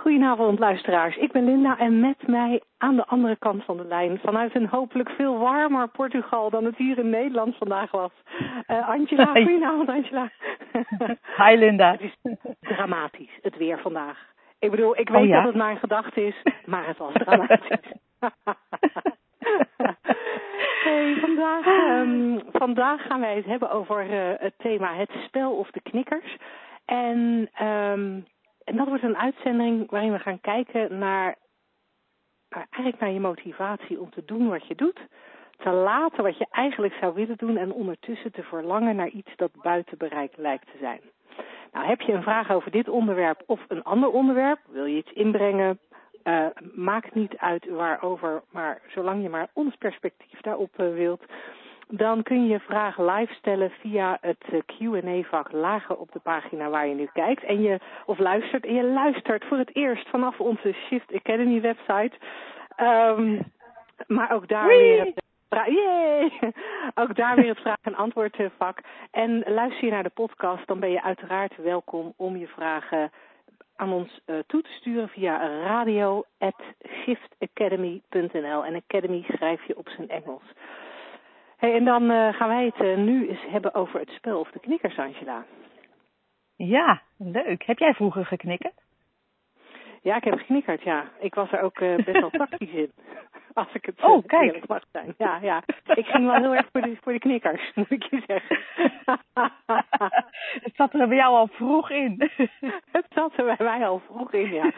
Goedenavond luisteraars, ik ben Linda en met mij aan de andere kant van de lijn, vanuit een hopelijk veel warmer Portugal dan het hier in Nederland vandaag was. Uh, Angela, goedenavond Angela. Hi Linda. Het is dramatisch, het weer vandaag. Ik bedoel, ik weet oh, ja? dat het maar een gedachte is, maar het was dramatisch. hey, vandaag, um, vandaag gaan wij het hebben over uh, het thema het spel of de knikkers. En... Um, en dat wordt een uitzending waarin we gaan kijken naar, naar, eigenlijk naar je motivatie om te doen wat je doet. Te laten wat je eigenlijk zou willen doen en ondertussen te verlangen naar iets dat buiten bereik lijkt te zijn. Nou, heb je een vraag over dit onderwerp of een ander onderwerp? Wil je iets inbrengen? Uh, maakt niet uit waarover, maar zolang je maar ons perspectief daarop uh, wilt, dan kun je je vraag live stellen via het Q&A-vak lager op de pagina waar je nu kijkt. En je, of luistert, en je luistert voor het eerst vanaf onze Shift Academy website. Um, maar ook daar Wee! weer het, ook daar weer het vraag- en antwoordvak. En luister je naar de podcast, dan ben je uiteraard welkom om je vragen aan ons uh, toe te sturen via radio.shiftacademy.nl. En Academy schrijf je op zijn Engels. Hey, en dan uh, gaan wij het uh, nu eens hebben over het spel of de knikkers, Angela. Ja, leuk. Heb jij vroeger geknikkerd? Ja, ik heb geknikkerd, ja. Ik was er ook uh, best wel tactisch in. Als ik het oh, kijk. eerlijk mag zijn. Ja, ja. Ik ging wel heel erg voor de, voor de knikkers, moet ik je zeggen. het zat er bij jou al vroeg in. het zat er bij mij al vroeg in, ja.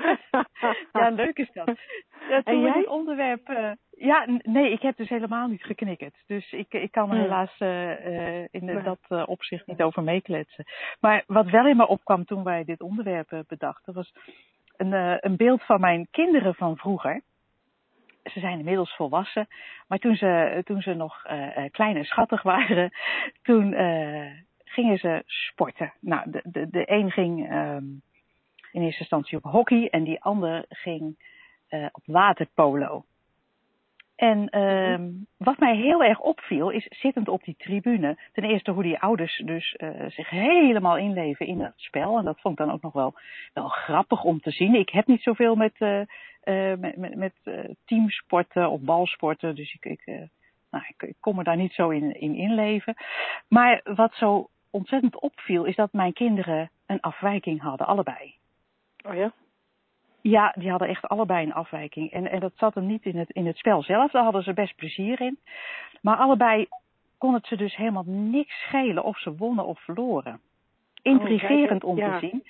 ja, leuk is dat. Toen en jij? dit onderwerp... Ja, nee, ik heb dus helemaal niet geknikkerd. Dus ik, ik kan er Hmm. helaas uh, in nee. dat uh, opzicht niet over meekletsen. Maar wat wel in me opkwam toen wij dit onderwerp bedachten... was een, een beeld van mijn kinderen van vroeger ze zijn inmiddels volwassen. Maar toen ze, toen ze nog klein en schattig waren, toen gingen ze sporten. Nou, de, de, de een ging um, in eerste instantie op hockey en die ander ging op waterpolo. En um, wat mij heel erg opviel is zittend op die tribune. Ten eerste hoe die ouders dus uh, zich helemaal inleven in het spel. En dat vond ik dan ook nog wel, wel grappig om te zien. Ik heb niet zoveel met, uh, uh, met, met, met teamsporten of balsporten. Dus ik, ik, nou, ik, ik kon me daar niet zo in, in inleven. Maar wat zo ontzettend opviel is dat mijn kinderen een afwijking hadden, allebei. Oh ja? Ja, die hadden echt allebei een afwijking. En, en dat zat hem niet in het, in het spel zelf, daar hadden ze best plezier in. Maar allebei kon het ze dus helemaal niks schelen of ze wonnen of verloren. Intrigerend oh, om ja. te zien.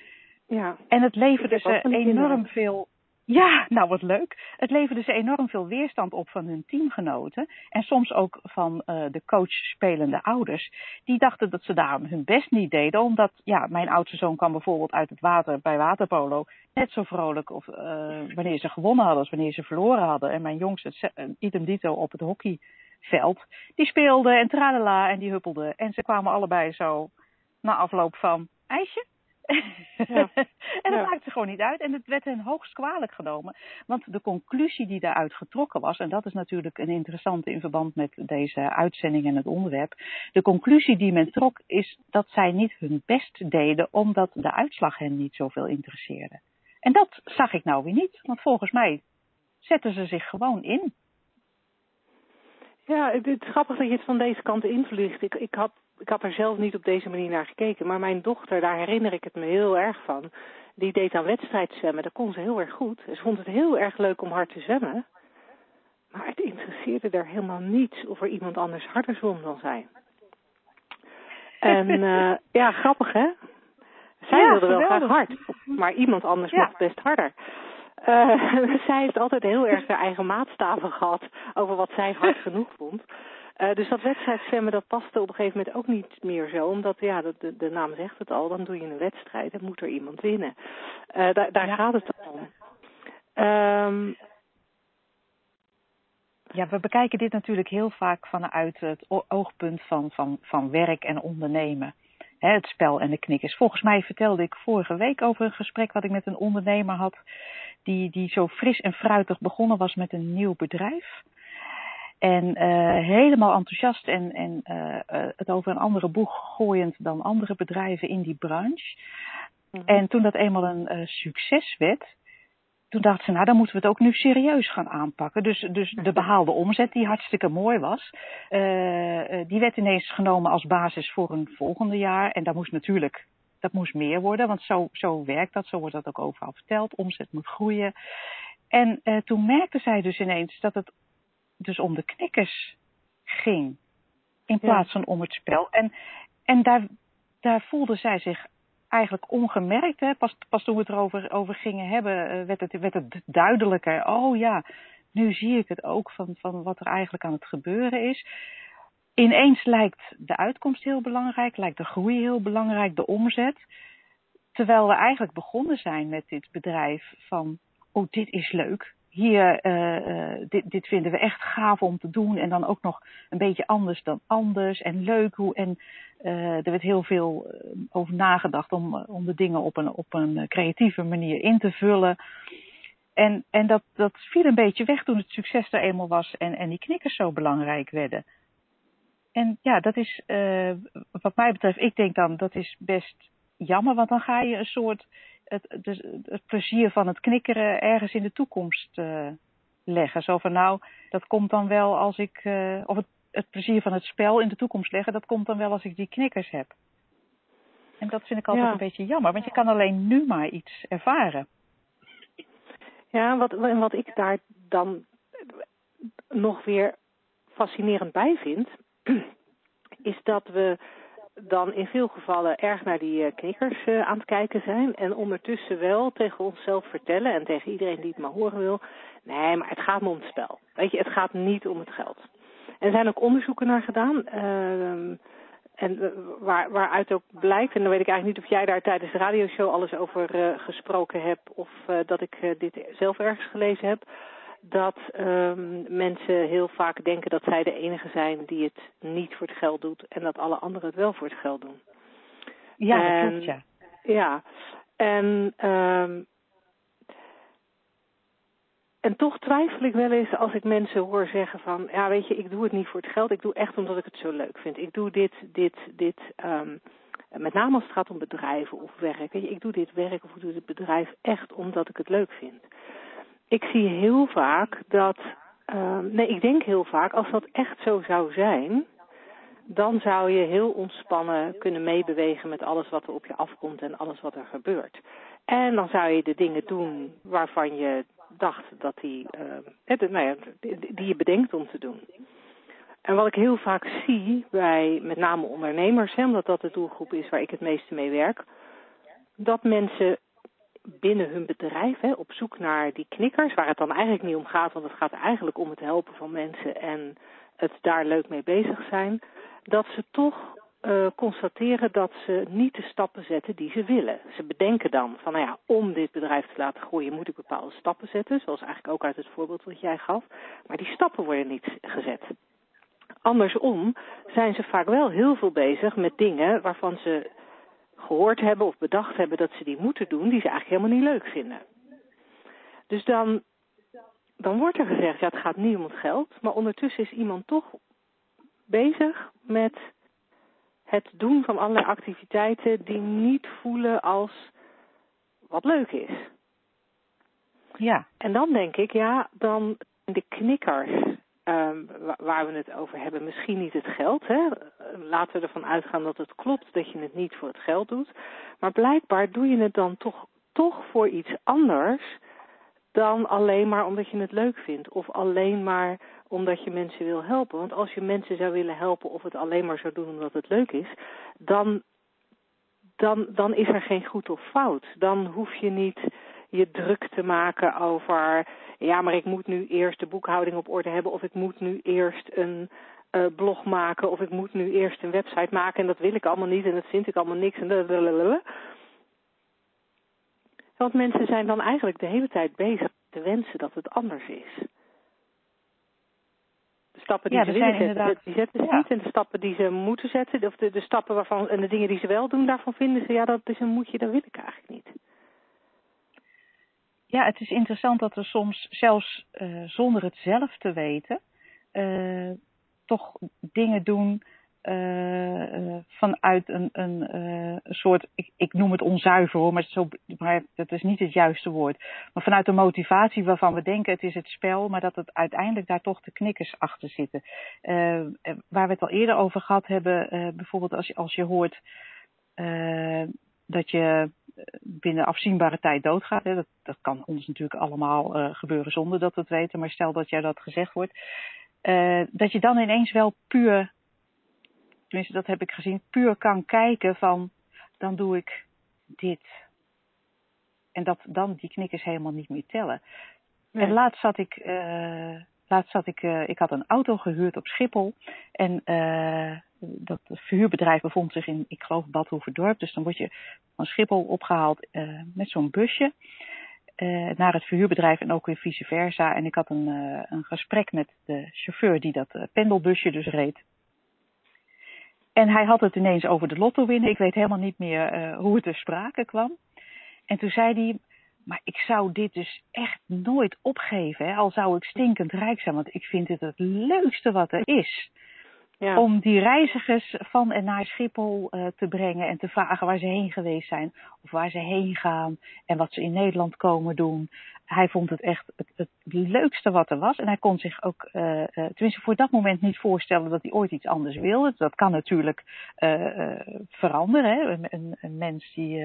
Ja. En het leverde ze enorm veel. Ja, nou wat leuk. Het leverde ze enorm veel weerstand op van hun teamgenoten. En soms ook van uh, de coach spelende ouders. Die dachten dat ze daarom hun best niet deden. Omdat, ja, mijn oudste zoon kwam bijvoorbeeld uit het water bij waterpolo. Net zo vrolijk of, uh, wanneer ze gewonnen hadden als wanneer ze verloren hadden. En mijn jongste, uh, idem dito op het hockeyveld. Die speelde en tralala en die huppelde. En ze kwamen allebei zo na afloop van ijsje. Ja. en dat ja. maakte gewoon niet uit. En het werd hen hoogst kwalijk genomen. Want de conclusie die daaruit getrokken was, en dat is natuurlijk een interessante in verband met deze uitzending en het onderwerp. De conclusie die men trok is dat zij niet hun best deden omdat de uitslag hen niet zoveel interesseerde. En dat zag ik nou weer niet, want volgens mij zetten ze zich gewoon in. Ja, het is grappig dat je het van deze kant invliegt. Ik, ik, had, ik had er zelf niet op deze manier naar gekeken. Maar mijn dochter, daar herinner ik het me heel erg van. Die deed aan wedstrijdzwemmen. Dat kon ze heel erg goed. Ze vond het heel erg leuk om hard te zwemmen. Maar het interesseerde er helemaal niets of er iemand anders harder zwom dan zij. En uh, ja, grappig hè? Zij ja, wilde wel geweldig. graag hard. Maar iemand anders Ja. mocht best harder. Uh, zij heeft altijd heel erg haar eigen maatstaven gehad over wat zij hard genoeg vond. Uh, dus dat wedstrijdzwemmen, dat paste op een gegeven moment ook niet meer zo. Omdat, ja, de, de, de naam zegt het al, dan doe je een wedstrijd en moet er iemand winnen. Uh, daar daar Ja. gaat het om. Um, Ja, we bekijken dit natuurlijk heel vaak vanuit het oogpunt van, van, van werk en ondernemen. het spel en de knikkers. Volgens mij vertelde ik vorige week over een gesprek wat ik met een ondernemer had. Die, die zo fris en fruitig begonnen was met een nieuw bedrijf. En uh, helemaal enthousiast en, en uh, het over een andere boeg gooiend dan andere bedrijven in die branche. Mhm. En toen dat eenmaal een succes werd, toen dacht ze, nou dan moeten we het ook nu serieus gaan aanpakken. Dus, dus de behaalde omzet, die hartstikke mooi was, uh, die werd ineens genomen als basis voor een volgende jaar. En dat moest natuurlijk, dat moest meer worden, want zo, zo werkt dat, zo wordt dat ook overal verteld. Omzet moet groeien. En uh, toen merkte zij dus ineens dat het dus om de knikkers ging, in plaats van om het spel. En, en daar, daar voelde zij zich eigenlijk ongemerkt, hè, pas, pas toen we het erover over gingen hebben, eh, werd het, werd het duidelijker. Oh ja, nu zie ik het ook van, van wat er eigenlijk aan het gebeuren is. Ineens lijkt de uitkomst heel belangrijk, lijkt de groei heel belangrijk, de omzet. Terwijl we eigenlijk begonnen zijn met dit bedrijf van, oh dit is leuk, hier, uh, dit, dit vinden we echt gaaf om te doen. En dan ook nog een beetje anders dan anders. En leuk hoe. En uh, er werd heel veel over nagedacht om, om de dingen op een, op een creatieve manier in te vullen. En, en dat, dat viel een beetje weg toen het succes er eenmaal was en, en die knikkers zo belangrijk werden. En ja, dat is, wat mij betreft, ik denk dan, dat is best jammer, want dan ga je een soort het, dus het plezier van het knikkeren ergens in de toekomst uh, leggen. Zo van nou, dat komt dan wel als ik, uh, of het, het plezier van het spel in de toekomst leggen, dat komt dan wel als ik die knikkers heb. En dat vind ik altijd ja. een beetje jammer, want je kan alleen nu maar iets ervaren. Ja, wat, wat ik daar dan nog weer fascinerend bij vind, is dat we dan in veel gevallen erg naar die uh, knikkers uh, aan het kijken zijn. En ondertussen wel tegen onszelf vertellen en tegen iedereen die het maar horen wil. Nee, maar het gaat me om het spel. Weet je, het gaat niet om het geld. En er zijn ook onderzoeken naar gedaan. Uh, en waar, waaruit ook blijkt, en dan weet ik eigenlijk niet of jij daar tijdens de radioshow alles over gesproken hebt. Of dat ik dit zelf ergens gelezen heb dat um, mensen heel vaak denken dat zij de enige zijn die het niet voor het geld doet en dat alle anderen het wel voor het geld doen. Ja, en, dat klopt, ja. Ja, en, um, en toch twijfel ik wel eens als ik mensen hoor zeggen van, ja weet je, ik doe het niet voor het geld, ik doe echt omdat ik het zo leuk vind. Ik doe dit, dit, dit, um, met name als het gaat om bedrijven of werk. Ik doe dit werk of ik doe dit bedrijf echt omdat ik het leuk vind ik zie heel vaak dat, uh, nee, ik denk heel vaak, als dat echt zo zou zijn, dan zou je heel ontspannen kunnen meebewegen met alles wat er op je afkomt en alles wat er gebeurt. En dan zou je de dingen doen waarvan je dacht dat die, uh, nou ja, die je bedenkt om te doen. En wat ik heel vaak zie bij met name ondernemers, hè, omdat dat de doelgroep is waar ik het meeste mee werk, dat mensen binnen hun bedrijf hè, op zoek naar die knikkers, waar het dan eigenlijk niet om gaat, want het gaat eigenlijk om het helpen van mensen en het daar leuk mee bezig zijn, dat ze toch uh, constateren dat ze niet de stappen zetten die ze willen. Ze bedenken dan van, nou ja, om dit bedrijf te laten groeien moet ik bepaalde stappen zetten, zoals eigenlijk ook uit het voorbeeld wat jij gaf, maar die stappen worden niet gezet. Andersom zijn ze vaak wel heel veel bezig met dingen waarvan ze gehoord hebben of bedacht hebben dat ze die moeten doen, die ze eigenlijk helemaal niet leuk vinden. Dus dan, dan wordt er gezegd, ja het gaat niet om het geld, maar ondertussen is iemand toch bezig met het doen van allerlei activiteiten die niet voelen als wat leuk is. Ja. En dan denk ik, ja, dan de knikkers um, waar we het over hebben, misschien niet het geld. Hè? Laten we ervan uitgaan dat het klopt dat je het niet voor het geld doet. Maar blijkbaar doe je het dan toch, toch voor iets anders dan alleen maar omdat je het leuk vindt. Of alleen maar omdat je mensen wil helpen. Want als je mensen zou willen helpen of het alleen maar zou doen omdat het leuk is, dan, dan, dan is er geen goed of fout. Dan hoef je niet je druk te maken over ja, maar ik moet nu eerst de boekhouding op orde hebben of ik moet nu eerst een uh, blog maken of ik moet nu eerst een website maken en dat wil ik allemaal niet en dat vind ik allemaal niks en blablabla. Want mensen zijn dan eigenlijk de hele tijd bezig te wensen dat het anders is. De stappen die Ja, ze willen zetten, die zetten ze ja. niet. En de stappen die ze moeten zetten, of de, de stappen waarvan, en de dingen die ze wel doen, daarvan vinden ze, ja, dat is een moetje, dat wil ik eigenlijk niet. Ja, het is interessant dat we soms zelfs eh, zonder het zelf te weten, eh, toch dingen doen eh, vanuit een, een, soort, ik, ik noem het onzuiver hoor, maar, zo, maar dat is niet het juiste woord. Maar vanuit een motivatie waarvan we denken het is het spel, maar dat het uiteindelijk daar toch de knikkers achter zitten. Waar we het al eerder over gehad hebben, bijvoorbeeld als je, als je hoort dat je binnen afzienbare tijd doodgaat. Hè. Dat, dat kan ons natuurlijk allemaal uh, gebeuren zonder dat we het weten. Maar stel dat jij dat gezegd wordt. Uh, dat je dan ineens wel puur, tenminste dat heb ik gezien, puur kan kijken van dan doe ik dit. En dat dan die knikkers helemaal niet meer tellen. Nee. En laatst zat ik, uh, laatst zat ik, ik had een auto gehuurd op Schiphol. En dat verhuurbedrijf bevond zich in, ik geloof, Bad Hoeverdorp. Dus dan word je van Schiphol opgehaald uh, met zo'n busje uh, naar het verhuurbedrijf en ook weer vice versa. En ik had een, uh, een gesprek met de chauffeur die dat pendelbusje dus reed. En hij had het ineens over de lotto winnen. Ik weet helemaal niet meer hoe het ter sprake kwam. En toen zei hij, maar ik zou dit dus echt nooit opgeven. Hè? Al zou ik stinkend rijk zijn, want ik vind dit het leukste wat er is. Om die reizigers van en naar Schiphol uh, te brengen en te vragen waar ze heen geweest zijn. Of waar ze heen gaan en wat ze in Nederland komen doen. Hij vond het echt het, het leukste wat er was. En hij kon zich ook, uh, uh, tenminste voor dat moment niet voorstellen dat hij ooit iets anders wilde. Dat kan natuurlijk veranderen. Hè? Een, een, een, mens die,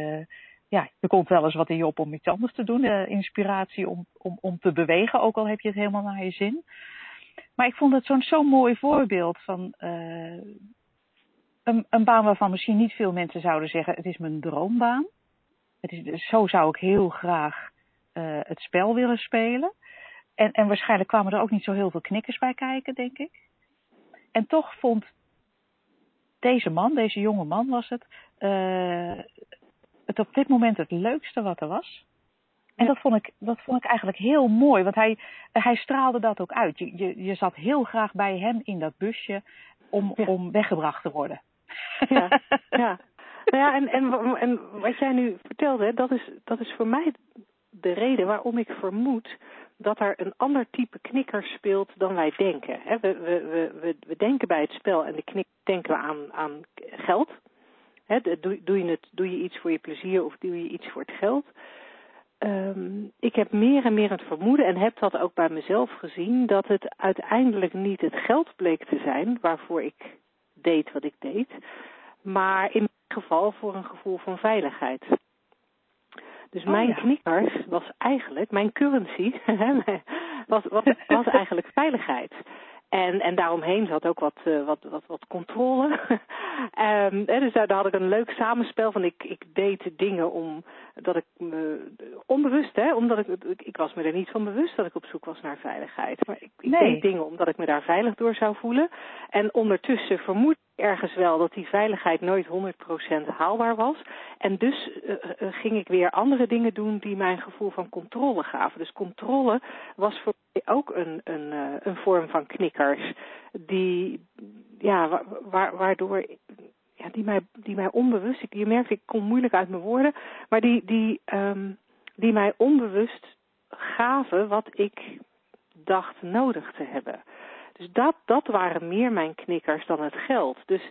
ja, er komt wel eens wat in je op om iets anders te doen. inspiratie om, om, om te bewegen, ook al heb je het helemaal naar je zin. Maar ik vond het zo'n zo mooi voorbeeld van uh, een, een, baan waarvan misschien niet veel mensen zouden zeggen: het is mijn droombaan. Het is, zo zou ik heel graag uh, het spel willen spelen. En, en waarschijnlijk kwamen er ook niet zo heel veel knikkers bij kijken, denk ik. En toch vond deze man, deze jonge man was het, uh, het op dit moment het leukste wat er was. En dat vond ik, dat vond ik eigenlijk heel mooi, want hij, hij straalde dat ook uit. Je, je, je zat heel graag bij hem in dat busje om, ja. om weggebracht te worden. Ja, ja. Nou ja, en, en, en wat jij nu vertelde, dat is, dat is voor mij de reden waarom ik vermoed dat er een ander type knikker speelt dan wij denken. We, we, we, we, we denken bij het spel en de knik denken we aan, aan geld. Doe, doe, je het, doe je iets voor je plezier of doe je iets voor het geld? Um, ik heb meer en meer het vermoeden en heb dat ook bij mezelf gezien dat het uiteindelijk niet het geld bleek te zijn waarvoor ik deed wat ik deed, maar in mijn geval voor een gevoel van veiligheid. Dus oh, mijn ja. knikkers was eigenlijk, mijn currency was, was, was eigenlijk veiligheid. En, en daaromheen zat ook wat, uh, wat, wat, wat controle. um, dus daar, daar had ik een leuk samenspel van ik, ik deed dingen om dat ik me onbewust, hè, omdat ik, ik, ik was me er niet van bewust dat ik op zoek was naar veiligheid. Maar ik, ik Nee. deed dingen omdat ik me daar veilig door zou voelen. En ondertussen vermoed ergens wel dat die veiligheid nooit 100% haalbaar was. En dus uh, uh, ging ik weer andere dingen doen die mijn gevoel van controle gaven. Dus controle was voor mij ook een, een, uh, een vorm van knikkers. Die, ja, wa wa waardoor ja, die, mij, die mij onbewust, ik, je merkt, ik kom moeilijk uit mijn woorden, maar die, die, um, die mij onbewust gaven wat ik dacht nodig te hebben. Dus dat, dat waren meer mijn knikkers dan het geld. Dus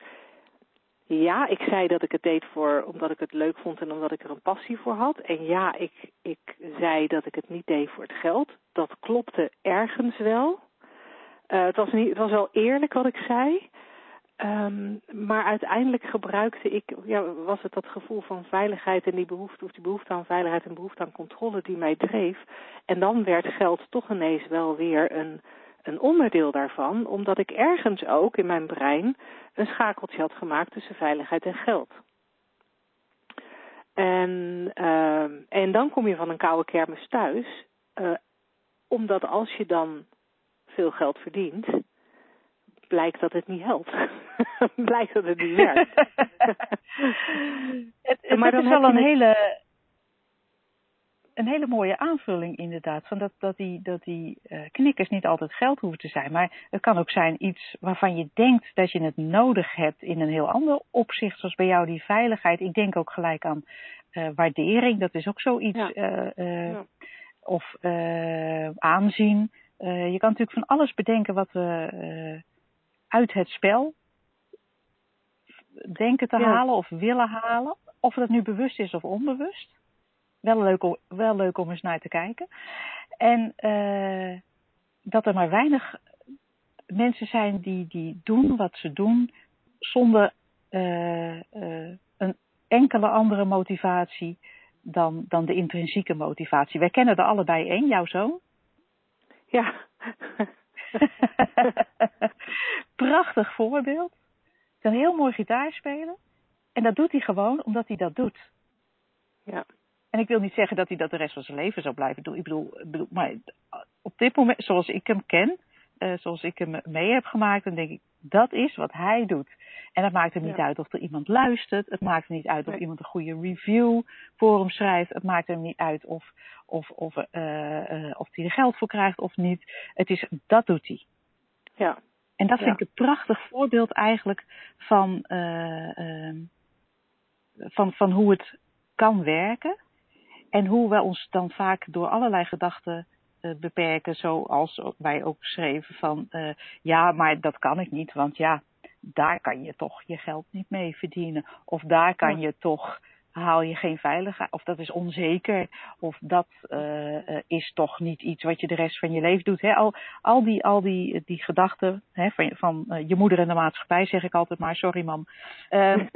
ja, ik zei dat ik het deed voor, omdat ik het leuk vond en omdat ik er een passie voor had. En ja, ik, ik zei dat ik het niet deed voor het geld. Dat klopte ergens wel. Uh, het, was niet, het was wel eerlijk wat ik zei. Um, maar uiteindelijk gebruikte ik, ja, was het dat gevoel van veiligheid en die behoefte, of die behoefte aan veiligheid en behoefte aan controle die mij dreef. En dan werd geld toch ineens wel weer een, een onderdeel daarvan, omdat ik ergens ook in mijn brein een schakeltje had gemaakt tussen veiligheid en geld. En, uh, en dan kom je van een koude kermis thuis, uh, omdat als je dan veel geld verdient, blijkt dat het niet helpt. blijkt dat het niet werkt. het, het, maar dan is wel een hele. Een hele mooie aanvulling inderdaad. Van dat, dat die, dat die uh, knikkers niet altijd geld hoeven te zijn. Maar het kan ook zijn iets waarvan je denkt dat je het nodig hebt in een heel ander opzicht. Zoals bij jou die veiligheid. Ik denk ook gelijk aan uh, waardering. Dat is ook zoiets. Ja. Uh, ja. Of aanzien. je kan natuurlijk van alles bedenken wat we uit het spel denken te ja. halen of willen halen. Of dat nu bewust is of onbewust. Wel leuk, om, wel leuk om eens naar te kijken. En uh, dat er maar weinig mensen zijn die, die doen wat ze doen zonder uh, uh, een enkele andere motivatie dan, dan de intrinsieke motivatie. Wij kennen er allebei één, jouw zoon. Ja. Prachtig voorbeeld. Kan heel mooi gitaar spelen. En dat doet hij gewoon omdat hij dat doet. Ja. En ik wil niet zeggen dat hij dat de rest van zijn leven zou blijven doen. Ik bedoel, bedoel maar op dit moment, zoals ik hem ken, uh, zoals ik hem mee heb gemaakt, dan denk ik, dat is wat hij doet. En dat maakt er niet ja. uit of er iemand luistert. Het maakt er niet uit of iemand een goede review voor hem schrijft. Het maakt er niet uit of, of, of, uh, uh, of hij er geld voor krijgt of niet. Het is, dat doet hij. Ja. En dat vind ja. ik een prachtig voorbeeld eigenlijk van, van, van hoe het kan werken. En hoe we ons dan vaak door allerlei gedachten uh, beperken, zoals wij ook schreven van uh, ja, maar dat kan ik niet, want ja, daar kan je toch je geld niet mee verdienen. Of daar kan je toch, haal je geen veiligheid, of dat is onzeker, of dat uh, is toch niet iets wat je de rest van je leven doet. Hè? Al, al die, al die, die gedachten hè, van, van je moeder en de maatschappij, zeg ik altijd maar, sorry mam. Ehm,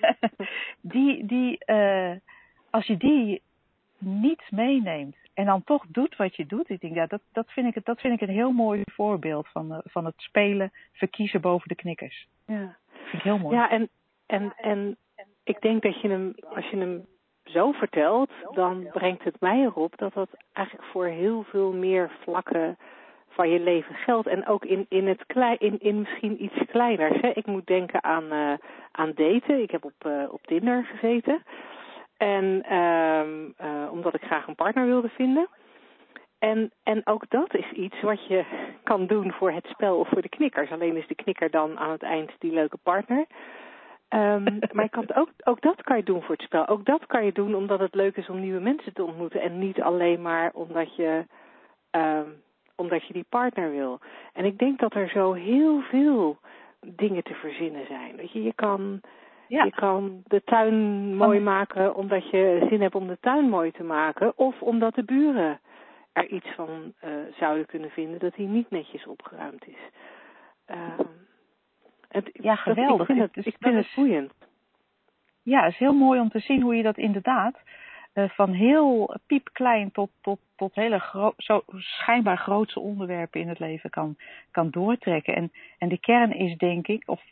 die, die, als je die niet meeneemt en dan toch doet wat je doet. Ik denk, ja, dat, dat, vind, ik, dat vind ik een heel mooi voorbeeld van, van het spelen, verkiezen boven de knikkers. Ja, vind ik heel mooi. Ja, en, en, en ik denk dat je hem, als je hem zo vertelt, dan brengt het mij erop dat dat eigenlijk voor heel veel meer vlakken van je leven geldt. En ook in, in, het klei, in, in misschien iets kleiners. Hè. Ik moet denken aan, uh, aan daten. Ik heb op, uh, op Tinder gezeten. En um, uh, omdat ik graag een partner wilde vinden. En, en ook dat is iets wat je kan doen voor het spel of voor de knikkers. Alleen is de knikker dan aan het eind die leuke partner. Um, maar je kan ook, ook dat kan je doen voor het spel. Ook dat kan je doen omdat het leuk is om nieuwe mensen te ontmoeten. En niet alleen maar omdat je, um, omdat je die partner wil. En ik denk dat er zo heel veel dingen te verzinnen zijn. Weet je, je kan ja. Je kan de tuin mooi maken omdat je zin hebt om de tuin mooi te maken. Of omdat de buren er iets van uh, zouden kunnen vinden dat hij niet netjes opgeruimd is. Uh, het, ja, geweldig. Dat, ik vind het, ik vind het boeiend. Ja, het is heel mooi om te zien hoe je dat inderdaad uh, van heel piepklein tot, tot, tot hele gro zo schijnbaar grootse onderwerpen in het leven kan, kan doortrekken. En, en de kern is denk ik, of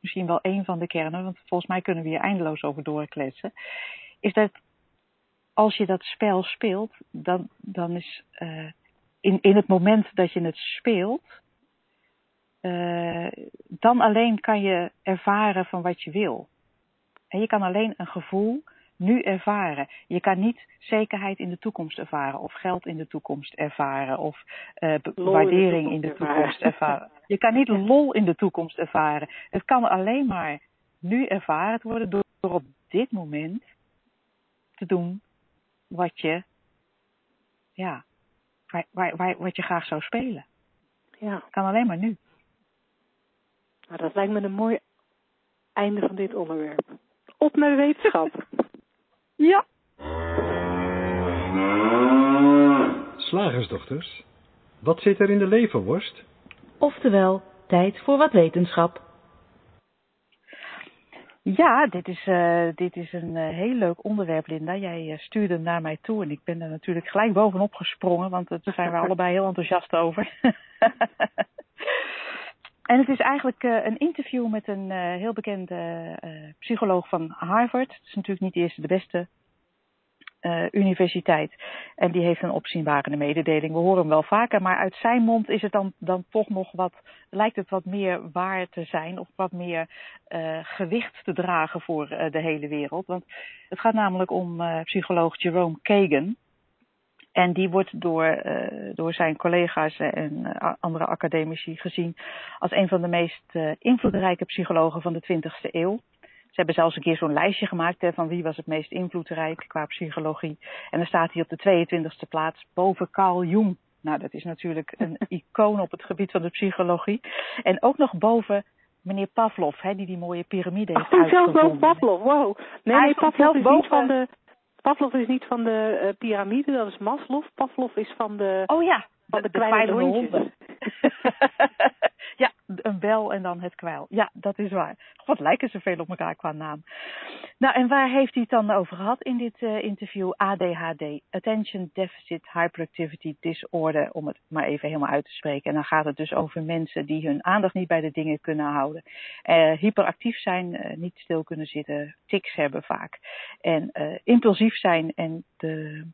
misschien wel een van de kernen, want volgens mij kunnen we hier eindeloos over doorkletsen, is dat als je dat spel speelt, dan, dan is uh, in, in het moment dat je het speelt, uh, dan alleen kan je ervaren van wat je wil. En je kan alleen een gevoel nu ervaren. Je kan niet zekerheid in de toekomst ervaren, of geld in de toekomst ervaren, of uh, waardering in de toekomst ervaren. Je kan niet lol in de toekomst ervaren. Het kan alleen maar nu ervaren worden door, door op dit moment te doen wat je, ja, waar, waar, waar, wat je graag zou spelen. Ja. Het kan alleen maar nu. Nou, dat lijkt me een mooi einde van dit onderwerp. Op naar de wetenschap. Ja. Slagersdochters, wat zit er in de leverworst? Oftewel, tijd voor wat wetenschap. Ja, dit is, uh, dit is een uh, heel leuk onderwerp, Linda. Jij uh, stuurde hem naar mij toe en ik ben er natuurlijk gelijk bovenop gesprongen, want daar zijn we allebei heel enthousiast over. en het is eigenlijk een interview met een heel bekende psycholoog van Harvard. Het is natuurlijk niet de eerste, de beste universiteit. En die heeft een opzienbarende mededeling. We horen hem wel vaker, maar uit zijn mond is het dan, dan toch nog wat, lijkt het wat meer waar te zijn of wat meer gewicht te dragen voor de hele wereld. Want het gaat namelijk om psycholoog Jerome Kagan. En die wordt door, uh, door zijn collega's en uh, andere academici gezien als een van de meest uh, invloedrijke psychologen van de 20e eeuw. Ze hebben zelfs een keer zo'n lijstje gemaakt hè, van wie was het meest invloedrijk qua psychologie. En dan staat hij op de 22e plaats boven Carl Jung. Nou, dat is natuurlijk een icoon op het gebied van de psychologie. En ook nog boven meneer Pavlov, hè, die die mooie piramide heeft uitgevonden. zelfs boven Pavlov, wow. Nee, nee Pavlov is boven... niet van de... Pavlov is niet van de uh, piramide, dat is Maslow. Pavlov is van de... Oh ja, van de, de, de kleine honden. ja, een bel en dan het kwijl. Ja, dat is waar. Wat lijken ze veel op elkaar qua naam. Nou, en waar heeft hij het dan over gehad in dit uh, interview? ADHD, Attention Deficit Hyperactivity Disorder, om het maar even helemaal uit te spreken. En dan gaat het dus over mensen die hun aandacht niet bij de dingen kunnen houden. Uh, hyperactief zijn, uh, niet stil kunnen zitten, tics hebben vaak. En impulsief zijn en de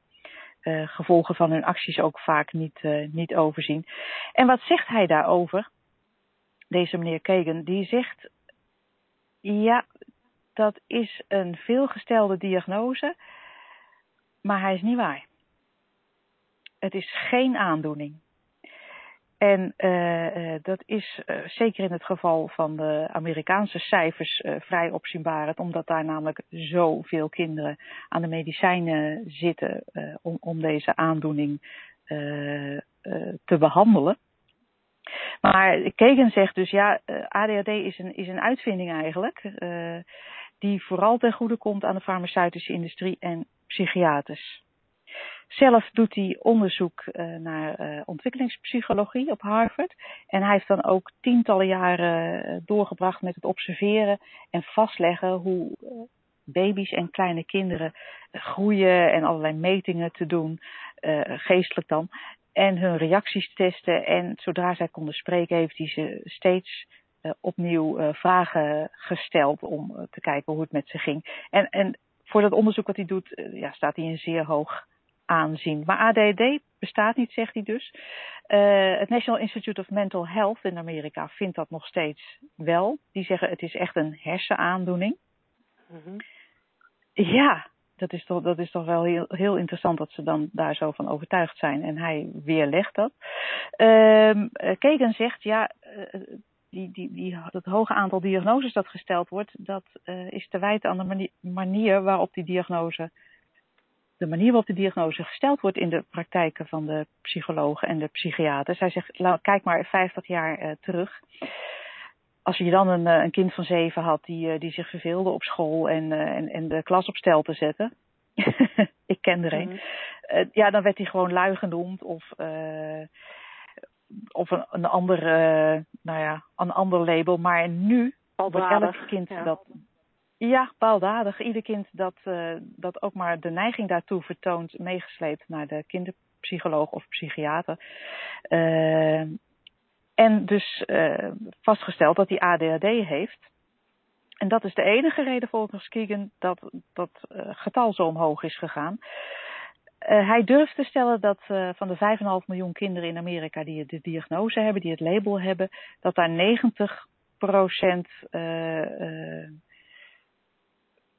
gevolgen van hun acties ook vaak niet, niet overzien. En wat zegt hij daarover? Deze meneer Kagan, die zegt, ja, dat is een veelgestelde diagnose, maar hij is niet waar. Het is geen aandoening. En uh, dat is uh, zeker in het geval van de Amerikaanse cijfers uh, vrij opzienbarend, omdat daar namelijk zoveel kinderen aan de medicijnen zitten om, om, deze aandoening te behandelen. Maar Kegen zegt dus ja, ADHD is een, is een uitvinding eigenlijk, die vooral ten goede komt aan de farmaceutische industrie en psychiaters. Zelf doet hij onderzoek uh, naar ontwikkelingspsychologie op Harvard. En hij heeft dan ook tientallen jaren doorgebracht met het observeren en vastleggen hoe baby's en kleine kinderen groeien en allerlei metingen te doen, geestelijk dan. En hun reacties testen. En zodra zij konden spreken, heeft hij ze steeds opnieuw vragen gesteld om te kijken hoe het met ze ging. En, en voor dat onderzoek wat hij doet, ja, staat hij in zeer hoog aanzien. Maar ADD bestaat niet, zegt hij dus. Het National Institute of Mental Health in Amerika vindt dat nog steeds wel. Die zeggen het is echt een hersenaandoening. Mm-hmm. Ja, dat is toch, dat is toch wel heel, heel interessant dat ze dan daar zo van overtuigd zijn. En hij weerlegt dat. Kagan zegt, ja, uh, die, die, die, dat hoge aantal diagnoses dat gesteld wordt, dat uh, is te wijten aan de manier, manier waarop die diagnose de manier waarop de diagnose gesteld wordt in de praktijken van de psychologen en de psychiaters. Hij zegt, kijk maar 50 jaar terug. Als je dan een, een, kind van zeven had die, uh, die zich verveelde op school en, uh, en, en de klas op stel te zetten. ik ken er een. Mm. ja, dan werd hij gewoon lui genoemd of, of een, een ander, nou ja, een ander label. Maar nu wordt elk kind ja. dat ja, baldadig. Ieder kind dat, uh, dat ook maar de neiging daartoe vertoont, meegesleept naar de kinderpsycholoog of psychiater. En dus uh, vastgesteld dat hij ADHD heeft. En dat is de enige reden volgens Keegan dat dat getal zo omhoog is gegaan. hij durft te stellen dat van de 5,5 miljoen kinderen in Amerika die de diagnose hebben, die het label hebben, dat daar 90 procent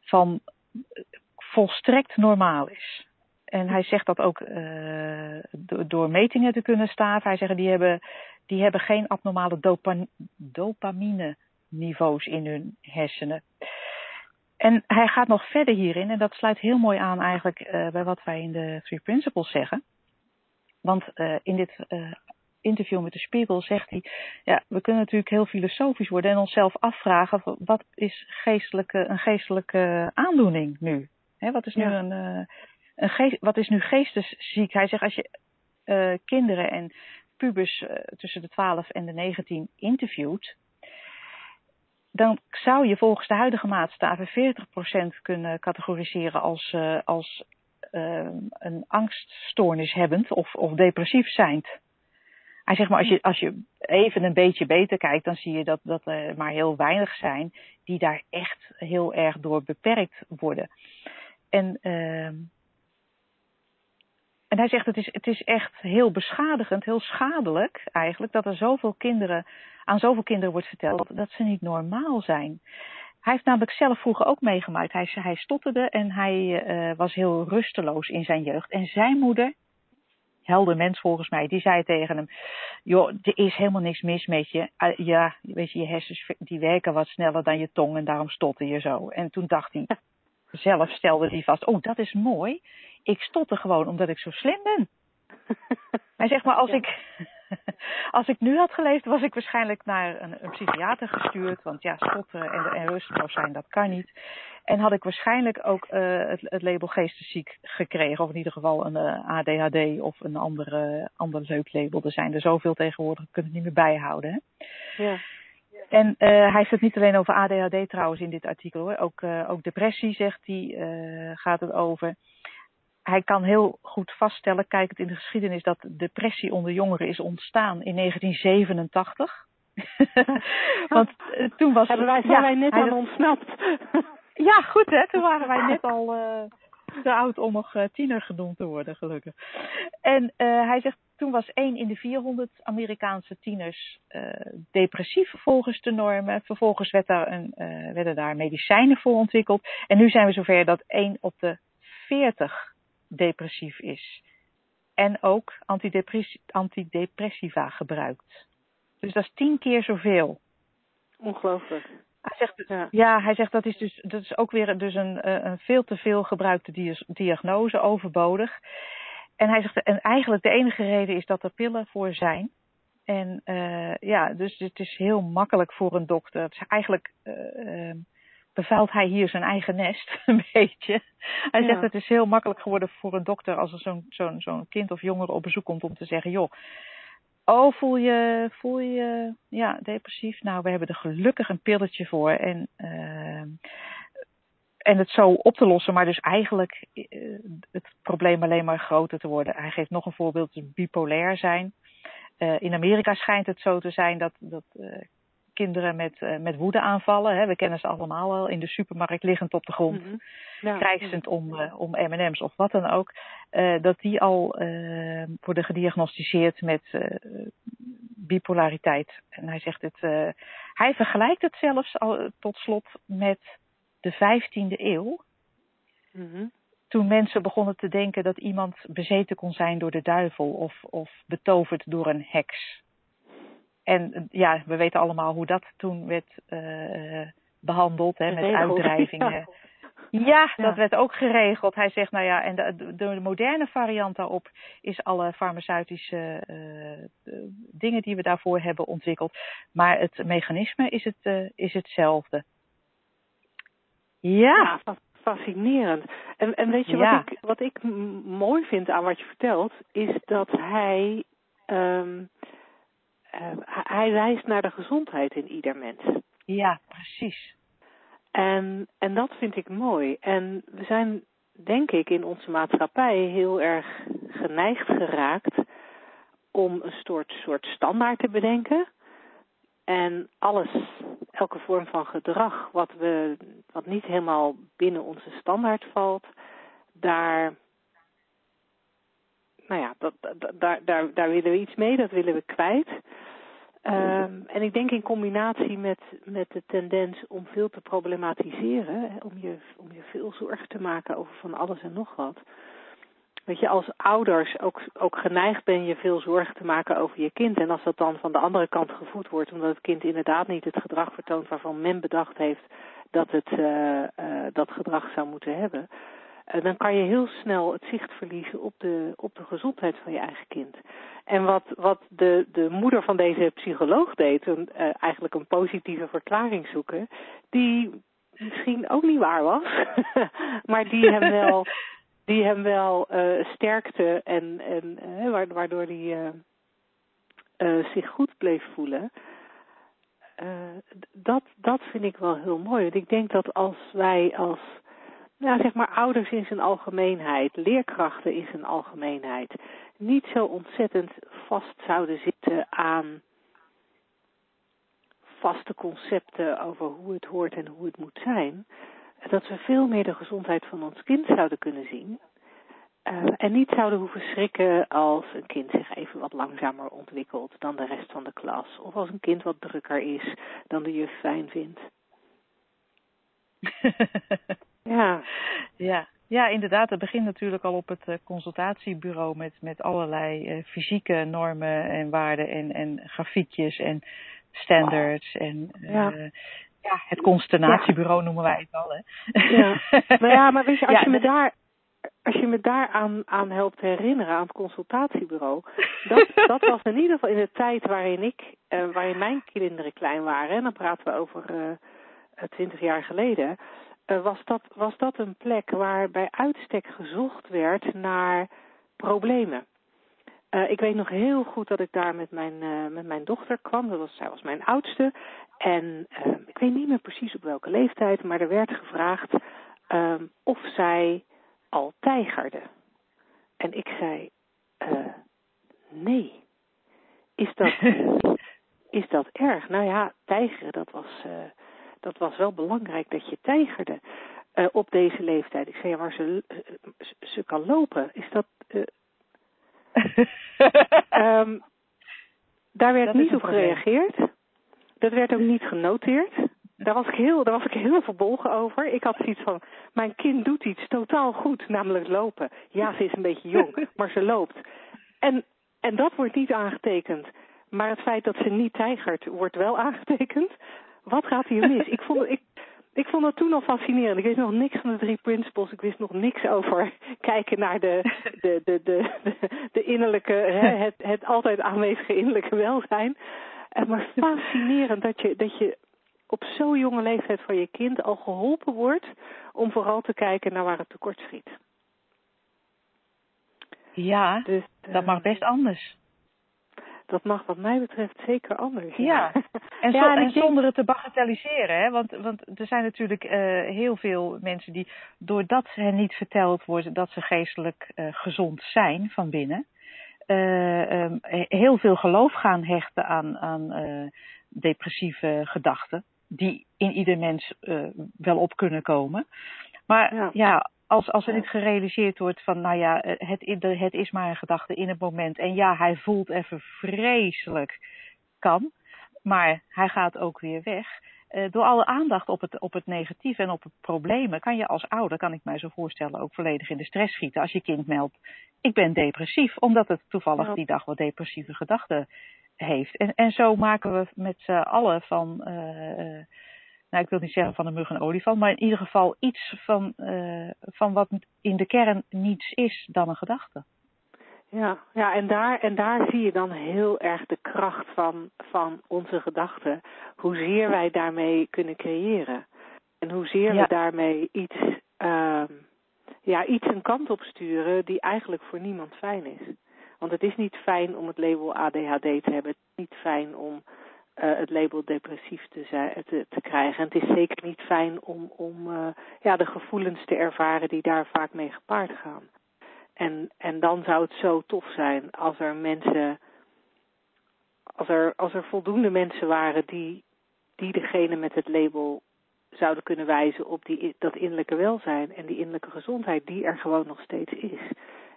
van volstrekt normaal is. En hij zegt dat ook uh, door metingen te kunnen staven. Hij zegt die hebben, die hebben geen abnormale dopa, dopamine niveaus in hun hersenen. En hij gaat nog verder hierin, en dat sluit heel mooi aan eigenlijk uh, bij wat wij in de Three Principles zeggen. Want uh, in dit interview met de Spiegel zegt hij, ja, we kunnen natuurlijk heel filosofisch worden en onszelf afvragen, wat is geestelijke, een geestelijke aandoening nu? He, wat, is nu ja. een, een geest, wat is nu geestesziek? Hij zegt, als je uh, kinderen en pubers uh, tussen de 12 en de 19 interviewt, dan zou je volgens de huidige maatstaven 40% kunnen categoriseren als, uh, als een angststoornis hebbend of, of depressief zijnd. Hij zegt maar, als je, als je even een beetje beter kijkt, dan zie je dat, dat er maar heel weinig zijn die daar echt heel erg door beperkt worden. En, uh, en hij zegt, het is, het is echt heel beschadigend, heel schadelijk eigenlijk, dat er zoveel kinderen, aan zoveel kinderen wordt verteld dat ze niet normaal zijn. Hij heeft namelijk zelf vroeger ook meegemaakt. Hij, hij stotterde en hij uh, was heel rusteloos in zijn jeugd. En zijn moeder helder mens volgens mij, die zei tegen hem: Joh, er is helemaal niks mis met je. Uh, ja, weet je, je hersens die werken wat sneller dan je tong en daarom stotter je zo. En toen dacht hij, zelf stelde hij vast: Oh, dat is mooi. Ik stotter gewoon omdat ik zo slim ben. Hij zegt maar, als ja. ik als ik nu had geleefd, was ik waarschijnlijk naar een, een psychiater gestuurd. Want ja, stotteren en, en rusteloos zijn, dat kan niet. En had ik waarschijnlijk ook uh, het, het, label geestesziek gekregen. Of in ieder geval een uh, ADHD of een andere, ander leuk label. Er zijn er zoveel tegenwoordig, ik kunt het niet meer bijhouden. Hè? Ja. En uh, hij heeft het niet alleen over ADHD trouwens in dit artikel hoor. Ook, ook depressie zegt hij, gaat het over hij kan heel goed vaststellen, kijkend in de geschiedenis, dat depressie onder jongeren is ontstaan in 1987. Want uh, toen was Hebben wij, zijn ja, wij net aan ontsnapt. ja, goed hè, toen waren wij net al uh, te oud om nog uh, tiener genoemd te worden, gelukkig. En hij zegt, toen was 1 in de 400 Amerikaanse tieners depressief volgens de normen. Vervolgens werd daar een, werden daar medicijnen voor ontwikkeld. En nu zijn we zover dat 1 op de 40 depressief is. En ook antidepressiva gebruikt. Dus dat is tien keer zoveel. Ongelooflijk. Hij zegt, ja. ja. hij zegt dat is dus dat is ook weer dus een, een veel te veel gebruikte diagnose, overbodig. En hij zegt, en eigenlijk de enige reden is dat er pillen voor zijn. En uh, ja, dus het is heel makkelijk voor een dokter. Het is eigenlijk uh, bevuilt hij hier zijn eigen nest een beetje. Hij ja. zegt het is heel makkelijk geworden voor een dokter als er zo'n zo'n zo'n kind of jongere op bezoek komt om te zeggen, joh, oh voel je, voel je ja, depressief? Nou, we hebben er gelukkig een pilletje voor en, uh, en het zo op te lossen, maar dus eigenlijk uh, het probleem alleen maar groter te worden. Hij geeft nog een voorbeeld, bipolair zijn. Uh, in Amerika schijnt het zo te zijn dat, dat kinderen met, uh, met woedeaanvallen. Hè. We kennen ze allemaal wel in de supermarkt liggend op de grond. Mm -hmm. ja. Om, uh, om M&M's of wat dan ook. Uh, dat die al worden gediagnosticeerd met bipolariteit. En hij zegt het, hij vergelijkt het zelfs al, tot slot met de 15e eeuw. Mm -hmm. Toen mensen begonnen te denken dat iemand bezeten kon zijn door de duivel of, of betoverd door een heks. En ja, we weten allemaal hoe dat toen werd uh, behandeld, hè, met uitdrijvingen. Ja. Ja, dat ja. werd ook geregeld. Hij zegt, nou ja, en de, de moderne variant daarop is alle farmaceutische uh, dingen die we daarvoor hebben ontwikkeld. Maar het mechanisme is, het, uh, is hetzelfde. Ja. ja fascinerend. En, en weet je wat, ik, wat ik mooi vind aan wat je vertelt, is dat hij um, uh, hij wijst naar de gezondheid in ieder mens. Ja, precies. En, en dat vind ik mooi. En we zijn, denk ik, in onze maatschappij heel erg geneigd geraakt om een soort, soort standaard te bedenken. En alles, elke vorm van gedrag wat, we, wat niet helemaal binnen onze standaard valt, daar nou ja, dat, dat, daar, daar, daar willen we iets mee, dat willen we kwijt. Um, en ik denk in combinatie met, met de tendens om veel te problematiseren, om je, om je veel zorgen te maken over van alles en nog wat. Weet je, als ouders ook, ook geneigd ben je veel zorgen te maken over je kind. En als dat dan van de andere kant gevoed wordt, omdat het kind inderdaad niet het gedrag vertoont waarvan men bedacht heeft dat het uh, uh, dat gedrag zou moeten hebben. Uh, dan kan je heel snel het zicht verliezen op de, op de gezondheid van je eigen kind. En wat, wat de, de moeder van deze psycholoog deed, een, uh, eigenlijk een positieve verklaring zoeken, die misschien ook niet waar was, maar die hem wel, die hem wel uh, sterkte en, en uh, waardoor hij zich goed bleef voelen. dat, dat vind ik wel heel mooi. Want ik denk dat als wij als nou, zeg maar ouders in zijn algemeenheid, leerkrachten in zijn algemeenheid, niet zo ontzettend vast zouden zitten aan vaste concepten over hoe het hoort en hoe het moet zijn, dat we veel meer de gezondheid van ons kind zouden kunnen zien. Uh, en niet zouden hoeven schrikken als een kind zich even wat langzamer ontwikkelt dan de rest van de klas. Of als een kind wat drukker is dan de juf fijn vindt. Ja. Ja. Ja, inderdaad. Het begint natuurlijk al op het consultatiebureau met, met allerlei fysieke normen en waarden en, en grafiekjes en standards. En ja. ja, het constellatiebureau noemen wij het al. Hè? Ja. nou ja, maar weet je, als je me daar als je me daar aan, aan helpt herinneren, aan het consultatiebureau, dat, dat was in ieder geval in de tijd waarin ik, waarin mijn kinderen klein waren, en dan praten we over twintig jaar geleden, was, dat, was dat een plek waar bij uitstek gezocht werd naar problemen. ik weet nog heel goed dat ik daar met mijn, met mijn dochter kwam, dat was, zij was mijn oudste, en ik weet niet meer precies op welke leeftijd, maar er werd gevraagd of zij al tijgerde. En ik zei, nee. Is dat, is dat erg? Nou ja, tijgeren, dat was, dat was wel belangrijk dat je tijgerde uh, op deze leeftijd. Ik zei, ja, maar ze, ze kan lopen. Is dat... um, daar werd niet op gereageerd. Dat werd ook niet genoteerd daar was ik heel, daar was ik heel verbolgen over. Ik had zoiets van, mijn kind doet iets totaal goed, namelijk lopen. Ja, ze is een beetje jong, maar ze loopt. En, en dat wordt niet aangetekend. Maar het feit dat ze niet tijgert, wordt wel aangetekend. Wat gaat hier mis? Ik vond, ik, ik vond dat toen al fascinerend. Ik wist nog niks van de drie principles. Ik wist nog niks over kijken naar de, de, de, de, de, innerlijke, hè, het, het altijd aanwezige innerlijke welzijn. En maar fascinerend dat je, dat je op zo'n jonge leeftijd van je kind al geholpen wordt om vooral te kijken naar waar het tekort schiet. Ja, dus, dat mag best anders. Dat mag wat mij betreft zeker anders. Ja, en, en, zonder het te bagatelliseren. Hè? Want, want er zijn natuurlijk uh, heel veel mensen die, doordat hen niet verteld wordt dat ze geestelijk uh, gezond zijn van binnen, uh, um, heel veel geloof gaan hechten aan, aan depressieve gedachten die in ieder mens wel op kunnen komen. Maar ja, ja als, als er niet gerealiseerd wordt van, nou ja, eh, het, het is maar een gedachte in het moment. En ja, hij voelt even vreselijk, kan. Maar hij gaat ook weer weg. Uh, door alle aandacht op het, op het negatieve en op het problemen kan je als ouder, kan ik mij zo voorstellen, ook volledig in de stress schieten. Als je kind meldt, ik ben depressief, omdat het toevallig die dag wat depressieve gedachten heeft. En, en zo maken we met z'n allen van, uh, nou ik wil niet zeggen van een mug en olifant, maar in ieder geval iets van, uh, van wat in de kern niets is dan een gedachte. Ja, ja en, daar, en daar zie je dan heel erg de kracht van, van onze gedachten. Hoezeer wij daarmee kunnen creëren. En hoezeer ja. we daarmee iets, uh, ja, iets een kant op sturen die eigenlijk voor niemand fijn is. Want het is niet fijn om het label ADHD te hebben. Het is niet fijn om uh, het label depressief te, zijn, te, te, krijgen. En het is zeker niet fijn om, om uh, ja, de gevoelens te ervaren die daar vaak mee gepaard gaan. En, en dan zou het zo tof zijn als er mensen, als er, als er voldoende mensen waren die, die degene met het label zouden kunnen wijzen op die, dat innerlijke welzijn en die innerlijke gezondheid die er gewoon nog steeds is.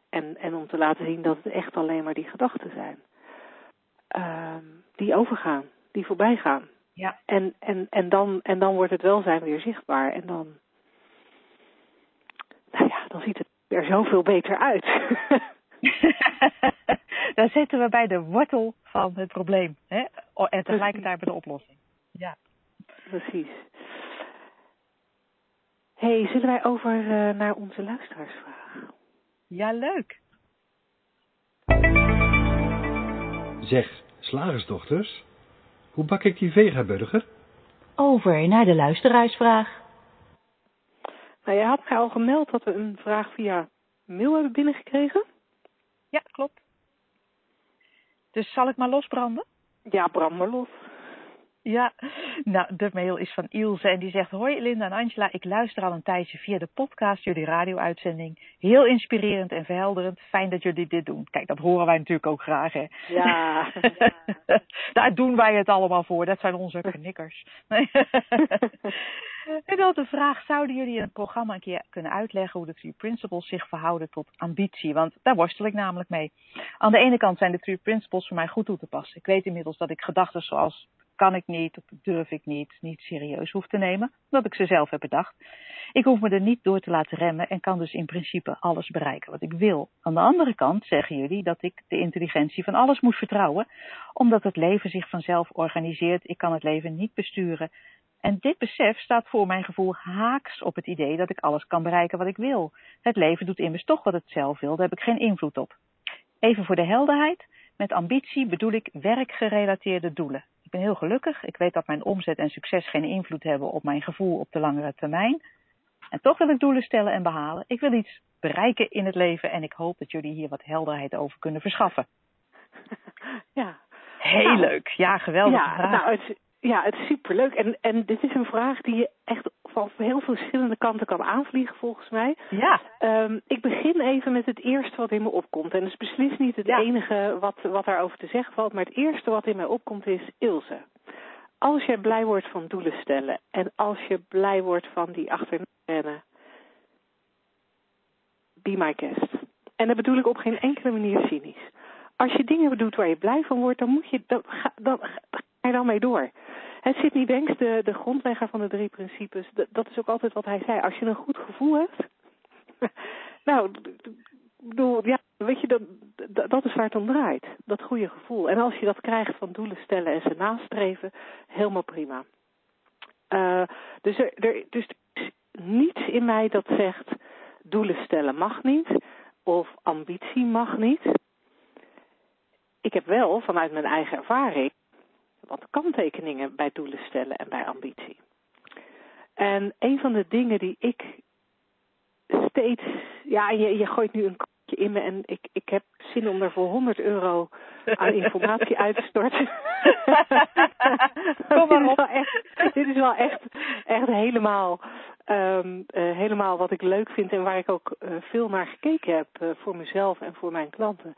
En, en om te laten zien dat het echt alleen maar die gedachten zijn. Uh, die overgaan, die voorbij gaan. Ja. En, en, en, dan, en dan wordt het welzijn weer zichtbaar. En dan, nou ja, dan ziet het er zoveel beter uit. dan zitten we bij de wortel van het probleem. Hè? En tegelijkertijd bij de oplossing. Ja. Precies. hey, zullen wij over uh, naar onze luisteraars vragen? Ja, leuk. Zeg, slagersdochters, hoe bak ik die vegaburger? Over naar de luisteraarsvraag. Nou, je had mij al gemeld dat we een vraag via mail hebben binnengekregen. Ja, klopt. Dus zal ik maar losbranden? Ja, brand maar los. Ja, nou, de mail is van Ilse en die zegt: Hoi Linda en Angela, ik luister al een tijdje via de podcast, jullie radio-uitzending. Heel inspirerend en verhelderend. Fijn dat jullie dit doen. Kijk, dat horen wij natuurlijk ook graag, hè? Ja. Daar doen wij het allemaal voor. Dat zijn onze knikkers. en dan de vraag: zouden jullie in het programma een keer kunnen uitleggen hoe de Three Principles zich verhouden tot ambitie? Want daar worstel ik namelijk mee. Aan de ene kant zijn de Three Principles voor mij goed toe te passen. Ik weet inmiddels dat ik gedachten zoals kan ik niet of durf ik niet, niet serieus hoef te nemen, omdat ik ze zelf heb bedacht. Ik hoef me er niet door te laten remmen en kan dus in principe alles bereiken wat ik wil. Aan de andere kant zeggen jullie dat ik de intelligentie van alles moet vertrouwen, omdat het leven zich vanzelf organiseert. Ik kan het leven niet besturen. En dit besef staat voor mijn gevoel haaks op het idee dat ik alles kan bereiken wat ik wil. Het leven doet immers toch wat het zelf wil, daar heb ik geen invloed op. Even voor de helderheid, met ambitie bedoel ik werkgerelateerde doelen. Ik ben heel gelukkig. Ik weet dat mijn omzet en succes geen invloed hebben op mijn gevoel op de langere termijn. En toch wil ik doelen stellen en behalen. Ik wil iets bereiken in het leven en ik hoop dat jullie hier wat helderheid over kunnen verschaffen. Ja. Heel Nou, leuk. Ja, geweldig. Ja, nou, het, ja, het is superleuk. En, en dit is een vraag die je echt van heel verschillende kanten kan aanvliegen, volgens mij. ja. Ehm, ik begin even met het eerste wat in me opkomt. En dat is beslist niet het Ja. enige wat, wat daarover te zeggen valt. Maar het eerste wat in mij opkomt is Ilse. Als jij blij wordt van doelen stellen. En als je blij wordt van die achterna rennen. Be my guest. En dat bedoel ik op geen enkele manier cynisch. Als je dingen doet waar je blij van wordt, dan moet je, dan, ga, dan, er dan mee door. Het Sidney Banks, de, de grondlegger van de drie principes, dat, is ook altijd wat hij zei. Als je een goed gevoel hebt, nou, ja, weet je, dat, dat, is waar het om draait. Dat goede gevoel. En als je dat krijgt van doelen stellen en ze nastreven, helemaal prima. Eh, dus, er, er, dus er is niets in mij dat zegt, doelen stellen mag niet, of ambitie mag niet. Ik heb wel vanuit mijn eigen ervaring wat kanttekeningen bij doelen stellen en bij ambitie. En een van de dingen die ik steeds, ja, je, je gooit nu een kantje in me en ik, ik heb zin om er voor 100 euro aan informatie uit te storten. Kom maar dit is op. wel echt, dit is wel echt, echt helemaal, ehm, eh, helemaal wat ik leuk vind en waar ik ook eh, veel naar gekeken heb eh, voor mezelf en voor mijn klanten.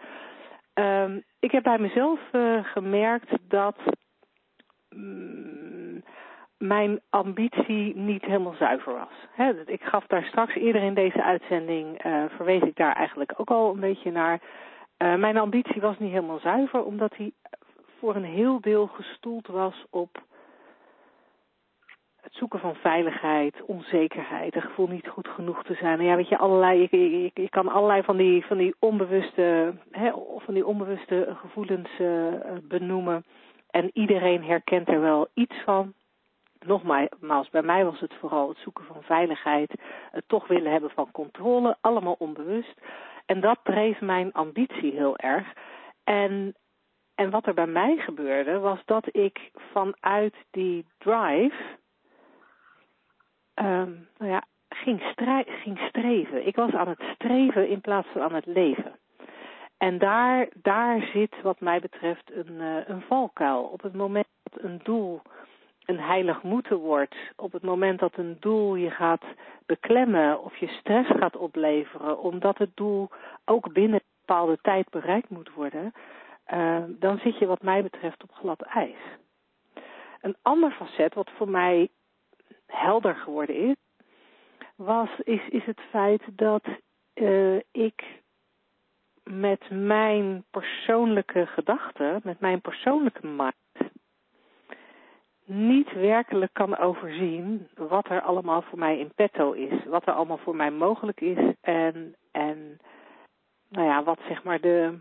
Ehm, ik heb bij mezelf gemerkt dat mijn ambitie niet helemaal zuiver was. Ik gaf daar straks eerder in deze uitzending, eh, verwees ik daar eigenlijk ook al een beetje naar. Eh, mijn ambitie was niet helemaal zuiver, omdat die voor een heel deel gestoeld was op het zoeken van veiligheid, onzekerheid, het gevoel niet goed genoeg te zijn. En ja, weet je, allerlei, je, je, je kan allerlei van die, van die onbewuste, hè, van die onbewuste gevoelens eh, benoemen. En iedereen herkent er wel iets van. Nogmaals, bij mij was het vooral het zoeken van veiligheid, het toch willen hebben van controle, allemaal onbewust. En dat dreef mijn ambitie heel erg. En, en wat er bij mij gebeurde, was dat ik vanuit die drive ehm, nou ja, ging, ging streven. Ik was aan het streven in plaats van aan het leven. En daar, daar zit wat mij betreft een, eh, een valkuil. Op het moment dat een doel een heilig moeten wordt, op het moment dat een doel je gaat beklemmen of je stress gaat opleveren, omdat het doel ook binnen een bepaalde tijd bereikt moet worden, eh, dan zit je wat mij betreft op glad ijs. Een ander facet wat voor mij helder geworden is, was, is, is het feit dat eh, ik met mijn persoonlijke gedachten, met mijn persoonlijke mind, niet werkelijk kan overzien wat er allemaal voor mij in petto is. Wat er allemaal voor mij mogelijk is en, en nou ja, wat zeg maar de,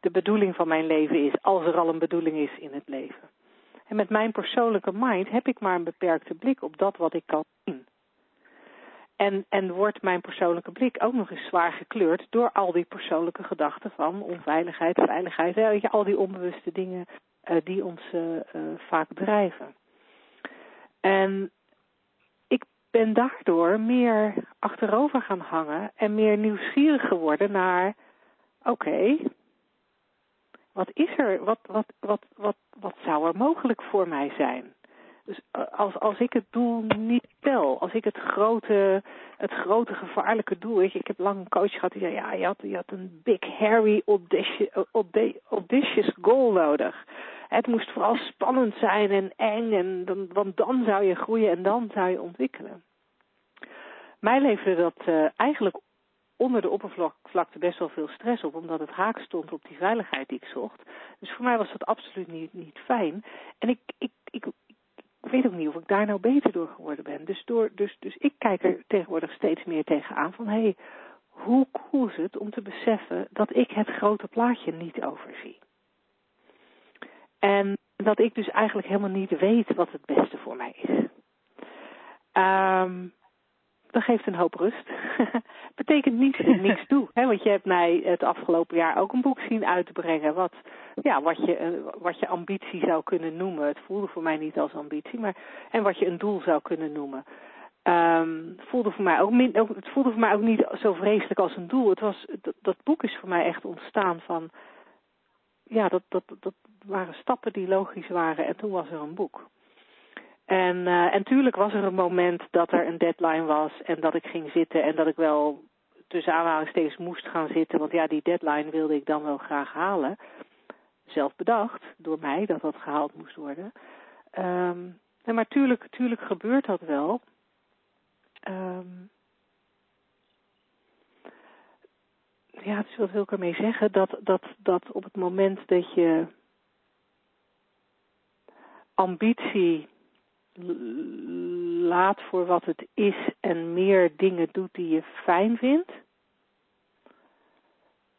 de bedoeling van mijn leven is, als er al een bedoeling is in het leven. En met mijn persoonlijke mind heb ik maar een beperkte blik op dat wat ik kan zien. En, en wordt mijn persoonlijke blik ook nog eens zwaar gekleurd door al die persoonlijke gedachten van onveiligheid, veiligheid, hè, weet je, al die onbewuste dingen uh, die ons uh, vaak drijven. En ik ben daardoor meer achterover gaan hangen en meer nieuwsgierig geworden naar, oké, wat is er, wat, wat, wat, wat, wat zou er mogelijk voor mij zijn? Dus als, als ik het doel niet tel, als ik het grote, het grote gevaarlijke doel, weet ik heb lang een coach gehad die zei, ja, je had, je had een big, hairy, audacious, audacious goal nodig. Het moest vooral spannend zijn en eng, en dan, want dan zou je groeien en dan zou je ontwikkelen. Mij leverde dat uh, eigenlijk onder de oppervlakte best wel veel stress op, omdat het haak stond op die veiligheid die ik zocht. Dus voor mij was dat absoluut niet, niet fijn. En ik, ik, ik, ik weet ook niet of ik daar nou beter door geworden ben. Dus, door, dus, dus ik kijk er tegenwoordig steeds meer tegenaan van hé, hey, hoe cool is het om te beseffen dat ik het grote plaatje niet overzie. En dat ik dus eigenlijk helemaal niet weet wat het beste voor mij is. Um, dat geeft een hoop rust. Betekent niet dat ik niks doe. Hè? Want je hebt mij het afgelopen jaar ook een boek zien uitbrengen. Wat, ja, wat, je, eh, wat je ambitie zou kunnen noemen. Het voelde voor mij niet als ambitie. Maar, en wat je een doel zou kunnen noemen. Um, voelde voor mij ook min, het voelde voor mij ook niet zo vreselijk als een doel. Het was, dat, dat boek is voor mij echt ontstaan van. Ja, dat, dat, dat waren stappen die logisch waren. En toen was er een boek. En, uh, en tuurlijk was er een moment dat er een deadline was en dat ik ging zitten en dat ik wel tussen aanhalingstekens moest gaan zitten. Want ja, die deadline wilde ik dan wel graag halen. Zelf bedacht door mij dat dat gehaald moest worden. Um, en maar tuurlijk, tuurlijk gebeurt dat wel. Um, ja, dus wat wil ik ermee zeggen? Dat, dat, dat op het moment dat je ambitie laat voor wat het is en meer dingen doet die je fijn vindt,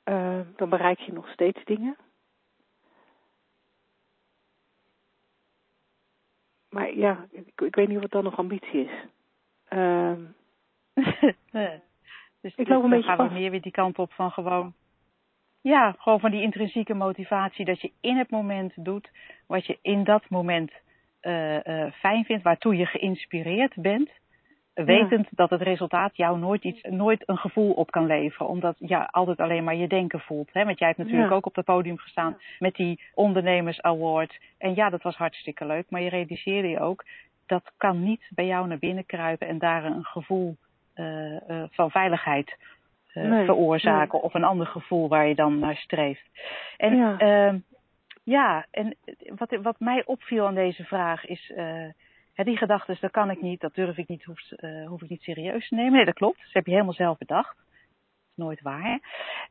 uh, dan bereik je nog steeds dingen. Maar ja, ik, ik weet niet het dan nog ambitie is. Uh, dus ik loop een beetje gaan we meer weer die kant op van gewoon ja, gewoon van die intrinsieke motivatie dat je in het moment doet wat je in dat moment fijn vindt, waartoe je geïnspireerd bent, wetend ja. dat het resultaat jou nooit, iets, nooit een gevoel op kan leveren, omdat je ja, altijd alleen maar je denken voelt. Hè? Want jij hebt natuurlijk ja. ook op het podium gestaan met die ondernemers award. En ja, dat was hartstikke leuk, maar je realiseerde je ook, dat kan niet bij jou naar binnen kruipen en daar een gevoel uh, van veiligheid nee, veroorzaken nee. of een ander gevoel waar je dan naar streeft. En ja. En wat, wat mij opviel aan deze vraag is, uh, die gedachten, dat kan ik niet, dat durf ik niet, hoef, uh, hoef ik niet serieus te nemen. Nee, dat klopt. Dat heb je helemaal zelf bedacht. Dat is nooit waar.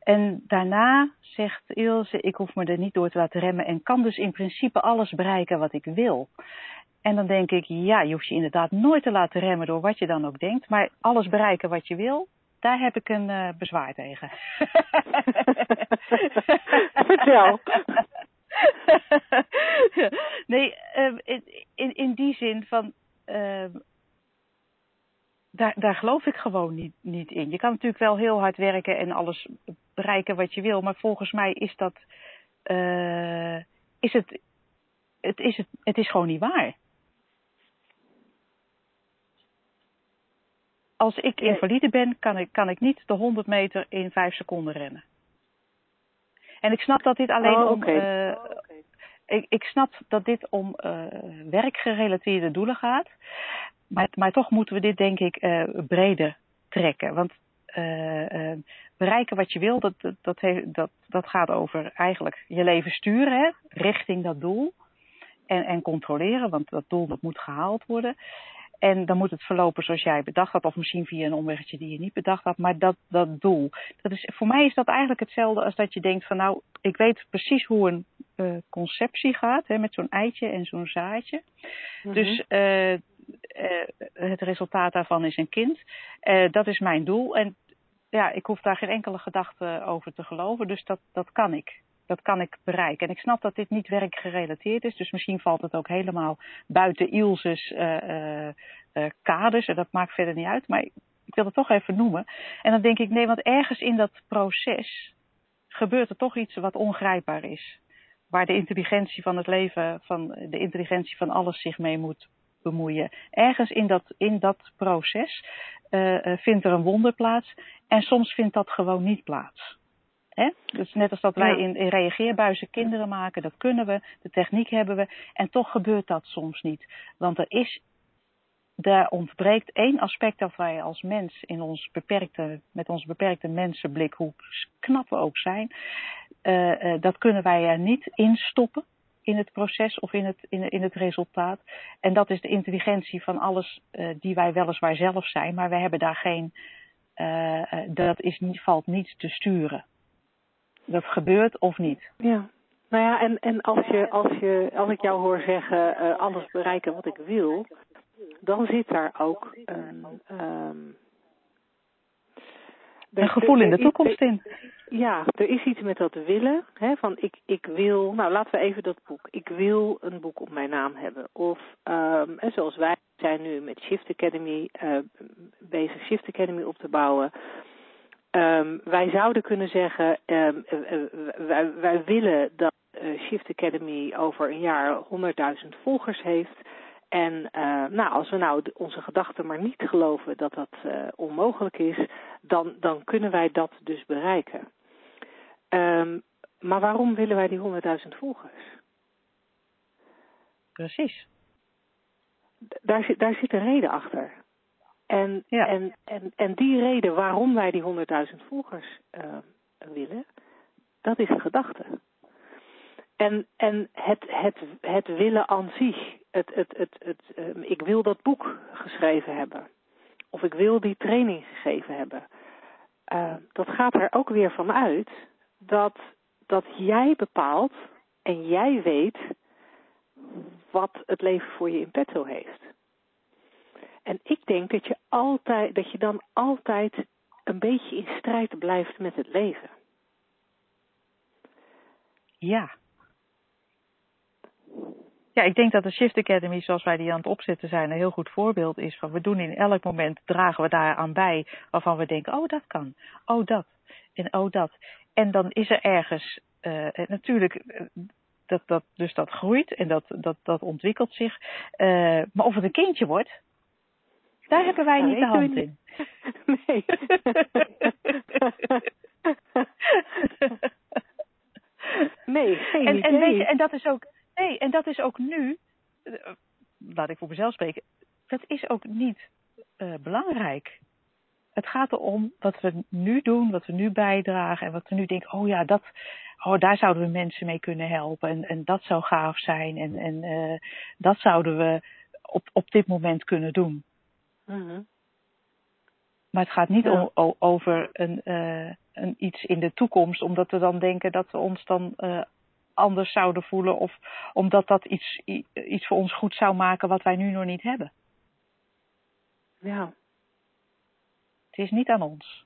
En daarna zegt Ilse, ik hoef me er niet door te laten remmen en kan dus in principe alles bereiken wat ik wil. En dan denk ik, ja, je hoeft je inderdaad nooit te laten remmen door wat je dan ook denkt, maar alles bereiken wat je wil, daar heb ik een uh, bezwaar tegen. Vertel. nee, uh, in, in die zin van. Uh, daar, daar geloof ik gewoon niet, niet in. Je kan natuurlijk wel heel hard werken en alles bereiken wat je wil, maar volgens mij is dat. Uh, is het, het, is het, het is gewoon niet waar. Als ik invalide ben, kan ik, kan ik niet de 100 meter in 5 seconden rennen. En ik snap dat dit alleen oh, om. Uh, ik, ik snap dat dit om uh, werkgerelateerde doelen gaat. Maar, maar toch moeten we dit, denk ik, uh, breder trekken. Want bereiken wat je wil, dat, dat, dat gaat over eigenlijk je leven sturen hè, richting dat doel. En, en controleren, want dat doel dat moet gehaald worden. En dan moet het verlopen zoals jij bedacht had, of misschien via een omweggetje die je niet bedacht had. Maar dat, dat doel, dat is, voor mij is dat eigenlijk hetzelfde als dat je denkt van nou, ik weet precies hoe een uh, conceptie gaat, hè, met zo'n eitje en zo'n zaadje. Mm-hmm. Dus uh, uh, het resultaat daarvan is een kind. dat is mijn doel. En ja, ik hoef daar geen enkele gedachte over te geloven, dus dat, dat kan ik dat kan ik bereiken. En ik snap dat dit niet werkgerelateerd is, dus misschien valt het ook helemaal buiten Ilses uh, uh, uh, kaders. En dat maakt verder niet uit, maar ik wil het toch even noemen. En dan denk ik, nee, want ergens in dat proces gebeurt er toch iets wat ongrijpbaar is. Waar de intelligentie van het leven, van de intelligentie van alles zich mee moet bemoeien. Ergens in dat, in dat proces vindt er een wonder plaats en soms vindt dat gewoon niet plaats. Hè? Dus net als dat wij in, in reageerbuizen kinderen maken, dat kunnen we, de techniek hebben we. En toch gebeurt dat soms niet. Want er is, daar ontbreekt één aspect dat wij als mens in ons beperkte, met ons beperkte mensenblik, hoe knap we ook zijn, uh, uh, dat kunnen wij er niet instoppen in het proces of in het, in, in het resultaat. En dat is de intelligentie van alles uh, die wij weliswaar zelf zijn, maar wij hebben daar geen, dat is niet, valt niet te sturen dat gebeurt of niet. Ja, Nou ja, en, en als, je, als, je, als ik jou hoor zeggen uh, alles bereiken wat ik wil, dan zit daar ook een, um, een gevoel in de toekomst in. Ja, er is iets met dat willen. Hè, van ik, ik wil, nou laten we even dat boek. Ik wil een boek op mijn naam hebben. Of um, en zoals wij zijn nu met Shift Academy uh, bezig Shift Academy op te bouwen. Um, wij zouden kunnen zeggen, um, wij, wij willen dat uh, Shift Academy over een jaar 100.000 volgers heeft. En uh, nou, als we nou onze gedachten maar niet geloven dat dat uh, onmogelijk is, dan, dan kunnen wij dat dus bereiken. Um, maar waarom willen wij die 100.000 volgers? Precies. Daar zit, daar zit een reden achter. En, ja. en, en, en die reden waarom wij die 100.000 volgers uh, willen, dat is een gedachte. En, en het, het, het willen aan zich, het, het, het, het, um, ik wil dat boek geschreven hebben, of ik wil die training gegeven hebben, uh, dat gaat er ook weer van uit dat, dat jij bepaalt en jij weet wat het leven voor je in petto heeft. En ik denk dat je, altijd, dat je dan altijd een beetje in strijd blijft met het leven. Ja. Ja, ik denk dat de Shift Academy, zoals wij die aan het opzetten zijn, een heel goed voorbeeld is van we doen in elk moment, dragen we daar aan bij, waarvan we denken, oh dat kan, oh dat, en oh dat. En dan is er ergens, uh, natuurlijk, dat, dat, dus dat groeit en dat, dat, dat ontwikkelt zich. Uh, maar of het een kindje wordt, daar hebben wij niet de hand in. Nee. nee, geen en, idee. En, weet je, en dat is ook, nee, en dat is ook nu, laat ik voor mezelf spreken, dat is ook niet uh, belangrijk. Het gaat erom wat we nu doen, wat we nu bijdragen en wat we nu denken, oh ja, dat, oh, daar zouden we mensen mee kunnen helpen en, en dat zou gaaf zijn en, en uh, dat zouden we op, op dit moment kunnen doen. Mm-hmm. Maar het gaat niet ja. o, over een, uh, een iets in de toekomst, omdat we dan denken dat we ons dan uh, anders zouden voelen of omdat dat iets, iets voor ons goed zou maken wat wij nu nog niet hebben. Ja. Het is niet aan ons.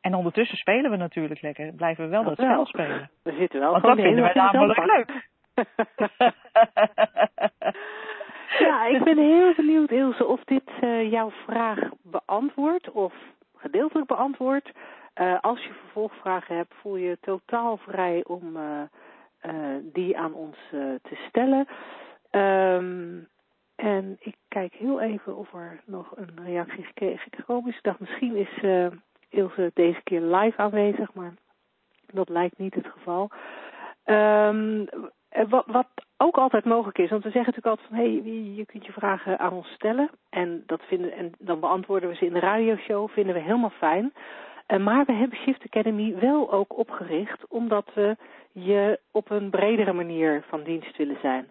En ondertussen spelen we natuurlijk lekker. Blijven we wel dat, dat spel spelen. We zitten wel Want dat vinden we namelijk leuk. ja, ik ben heel benieuwd, Ilse, of dit uh, jouw vraag beantwoordt of gedeeltelijk beantwoordt. Uh, als je vervolgvragen hebt, voel je totaal vrij om uh, die aan ons te stellen. Um, en ik kijk heel even of er nog een reactie gekomen is. Ik dacht, misschien is Ilse deze keer live aanwezig, maar dat lijkt niet het geval. Um, wat, wat ook altijd mogelijk is, want we zeggen natuurlijk altijd van hé, hey, je kunt je vragen aan ons stellen en dat vinden en dan beantwoorden we ze in de radioshow, vinden we helemaal fijn. Uh, maar we hebben Shift Academy wel ook opgericht omdat we je op een bredere manier van dienst willen zijn.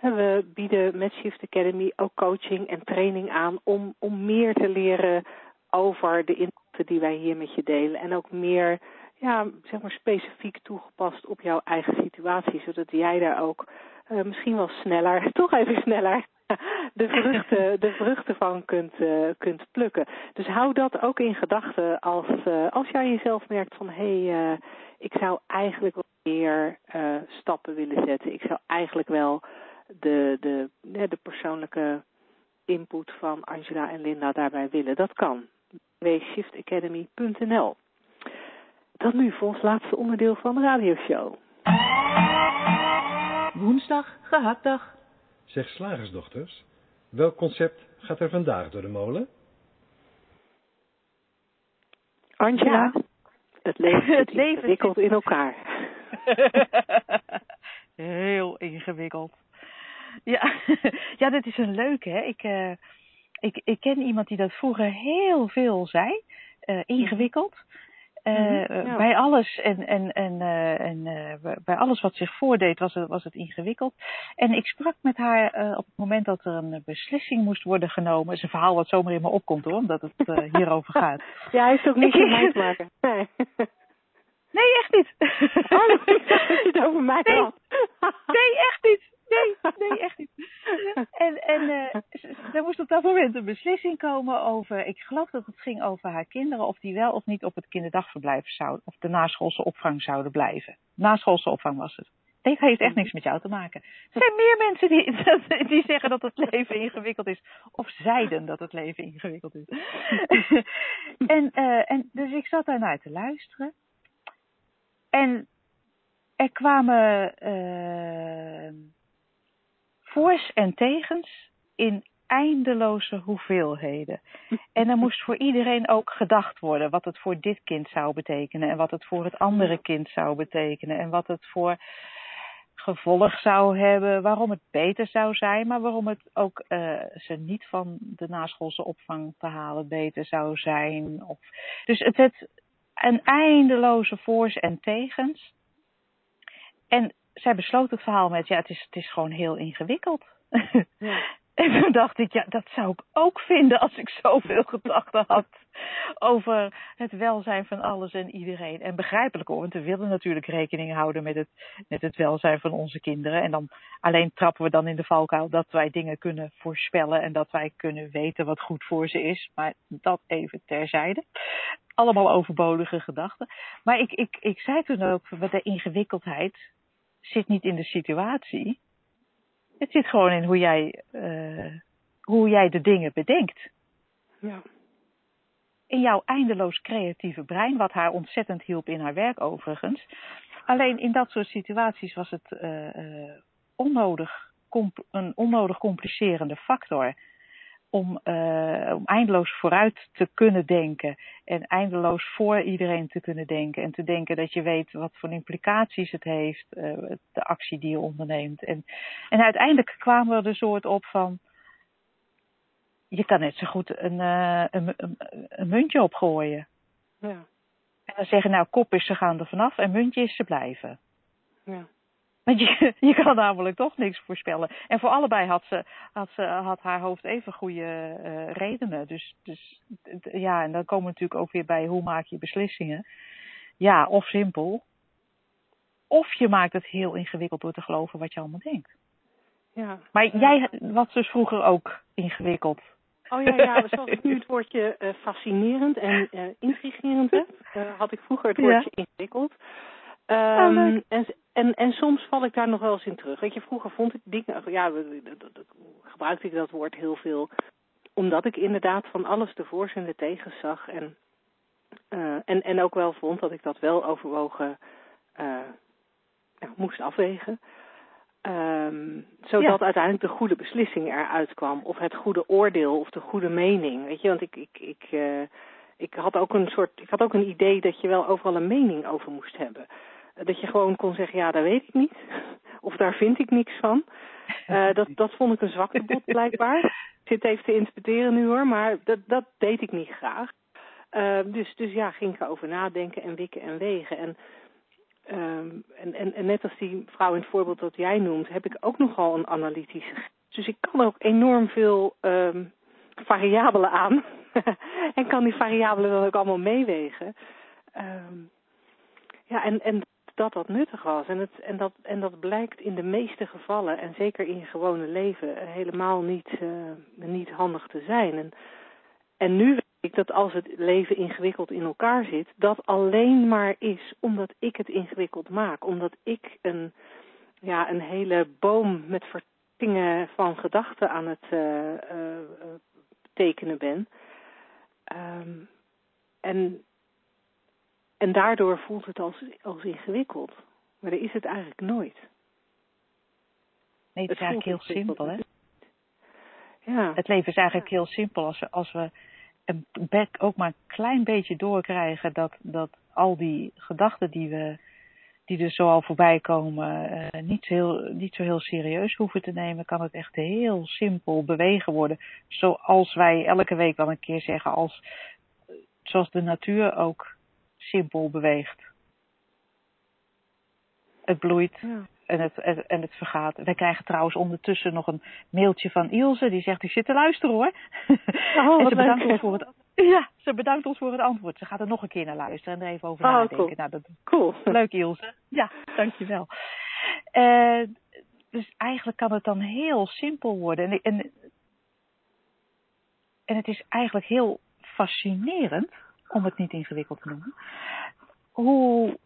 We bieden met Shift Academy ook coaching en training aan om, om meer te leren over de inhouden die wij hier met je delen en ook meer ja, zeg maar specifiek toegepast op jouw eigen situatie, zodat jij daar ook uh, misschien wel sneller, toch even sneller, de vruchten, de vruchten van kunt, uh, kunt plukken. Dus hou dat ook in gedachten als, uh, als jij jezelf merkt van hé, hey, ik zou eigenlijk wel meer stappen willen zetten. Ik zou eigenlijk wel de, de, de persoonlijke input van Angela en Linda daarbij willen. Dat kan. www.shiftacademy.nl Dan nu voor ons laatste onderdeel van de radioshow. Woensdag, gehaktdag. Zeg slagersdochters, welk concept gaat er vandaag door de molen? Angela, ja. het leven het leven ingewikkeld in elkaar. Heel ingewikkeld. Ja, ja, dat is een leuke. Hè? Ik, uh, ik, ik ken iemand die dat vroeger heel veel zei. Uh, ingewikkeld. Uh, ja. Bij alles en, en, en, uh, en uh, bij alles wat zich voordeed was het, was het ingewikkeld. En ik sprak met haar op het moment dat er een beslissing moest worden genomen. Het is een verhaal wat zomaar in me opkomt hoor, omdat het hierover gaat. ja, hij is ook niet met mij te maken. Nee. Nee, echt niet. Oh, dat je het over mij. Nee, echt niet. Nee, nee, echt niet. En, en uh, er moest op dat moment een beslissing komen over, ik geloof dat het ging over haar kinderen, of die wel of niet op het kinderdagverblijf zouden, of de naschoolse opvang zouden blijven. Naschoolse opvang was het. Dit heeft echt niks met jou te maken. Er zijn meer mensen die, die zeggen dat het leven ingewikkeld is. Of zeiden dat het leven ingewikkeld is. en, uh, en dus ik zat daarnaar te luisteren. En er kwamen uh, voors en tegens in eindeloze hoeveelheden. En er moest voor iedereen ook gedacht worden wat het voor dit kind zou betekenen en wat het voor het andere kind zou betekenen en wat het voor gevolg zou hebben, waarom het beter zou zijn, maar waarom het ook uh, ze niet van de naschoolse opvang te halen beter zou zijn. Of, dus het werd een eindeloze voors en tegens. En zij besloot het verhaal met, ja, het is, het is gewoon heel ingewikkeld. Ja. En toen dacht ik, ja, dat zou ik ook vinden als ik zoveel gedachten had over het welzijn van alles en iedereen. En begrijpelijk hoor, want we willen natuurlijk rekening houden met het, met het welzijn van onze kinderen. En dan alleen trappen we dan in de valkuil dat wij dingen kunnen voorspellen en dat wij kunnen weten wat goed voor ze is. Maar dat even terzijde. Allemaal overbodige gedachten. Maar ik, ik, ik zei toen ook, de ingewikkeldheid zit niet in de situatie. Het zit gewoon in hoe jij, uh, hoe jij de dingen bedenkt. Ja. In jouw eindeloos creatieve brein, wat haar ontzettend hielp in haar werk overigens. Alleen in dat soort situaties was het uh, uh, onnodig, een onnodig complicerende factor. Om, om eindeloos vooruit te kunnen denken. En eindeloos voor iedereen te kunnen denken. En te denken dat je weet wat voor implicaties het heeft. de actie die je onderneemt. En, en uiteindelijk kwamen we er soort op van. Je kan net zo goed een, een, een, een muntje opgooien. Ja. En dan zeggen, nou, kop is ze gaan er vanaf en muntje is ze blijven. Ja. Want je, je kan namelijk toch niks voorspellen. En voor allebei had, ze, had, ze, had haar hoofd even goede uh, redenen. Dus, dus ja, en dan komen we natuurlijk ook weer bij hoe maak je beslissingen. Ja, of simpel. Of je maakt het heel ingewikkeld door te geloven wat je allemaal denkt. Ja. Maar jij was dus vroeger ook ingewikkeld. Oh ja, ja zoals ik nu het woordje uh, fascinerend en uh, intrigerend heb, had ik vroeger het woordje ja. ingewikkeld. Um, en, en, en soms val ik daar nog wel eens in terug. Weet je, vroeger vond ik dingen, ja, gebruikte ik dat woord heel veel, omdat ik inderdaad van alles de voor's en de tegens zag. En, uh, en, en ook wel vond dat ik dat wel overwogen uh, ja, moest afwegen. Um, zodat ja. uiteindelijk de goede beslissing eruit kwam. Of het goede oordeel of de goede mening. Weet je, want ik, ik, ik, uh, ik had ook een soort, ik had ook een idee dat je wel overal een mening over moest hebben. Dat je gewoon kon zeggen, ja, dat weet ik niet. Of daar vind ik niks van. Uh, dat, dat vond ik een zwaktebod blijkbaar. Ik zit even te interpreteren nu hoor, maar dat, dat deed ik niet graag. Uh, dus, dus ja, ging ik erover nadenken en wikken en wegen. En, um, en, en, en net als die vrouw in het voorbeeld dat jij noemt, heb ik ook nogal een analytische. Dus ik kan ook enorm veel um, variabelen aan. en kan die variabelen dan ook allemaal meewegen. Um, ja, en, en dat dat nuttig was. En, het, en, dat, en dat blijkt in de meeste gevallen, en zeker in je gewone leven, helemaal niet, uh, niet handig te zijn. En, en nu weet ik dat als het leven ingewikkeld in elkaar zit, dat alleen maar is omdat ik het ingewikkeld maak. Omdat ik een, ja, een hele boom met vertingen van gedachten aan het uh, tekenen ben. Um, en en daardoor voelt het als, als ingewikkeld. Maar dat is het eigenlijk nooit. Nee, het, het is eigenlijk heel simpel, hè? Ja. Het leven is eigenlijk heel simpel als we, als we een bek ook maar een klein beetje doorkrijgen dat, dat al die gedachten die we die er zo al voorbij komen, uh, niet, zo heel, niet zo heel serieus hoeven te nemen, kan het echt heel simpel bewegen worden. Zoals wij elke week wel een keer zeggen, als, zoals de natuur ook simpel beweegt. Het bloeit ja. en, het, en het vergaat. Wij krijgen trouwens ondertussen nog een mailtje van Ilse. Die zegt, ik zit te luisteren hoor. Oh, en ze bedankt, ons voor het, Ja, ze bedankt ons voor het antwoord. Ze gaat er nog een keer naar luisteren en er even over Oh, nadenken. cool. Nou, dat, Cool. leuk Ilse. Ja, dankjewel. Eh dus eigenlijk kan het dan heel simpel worden. En, en, en het is eigenlijk heel fascinerend, om het niet ingewikkeld te noemen, hoe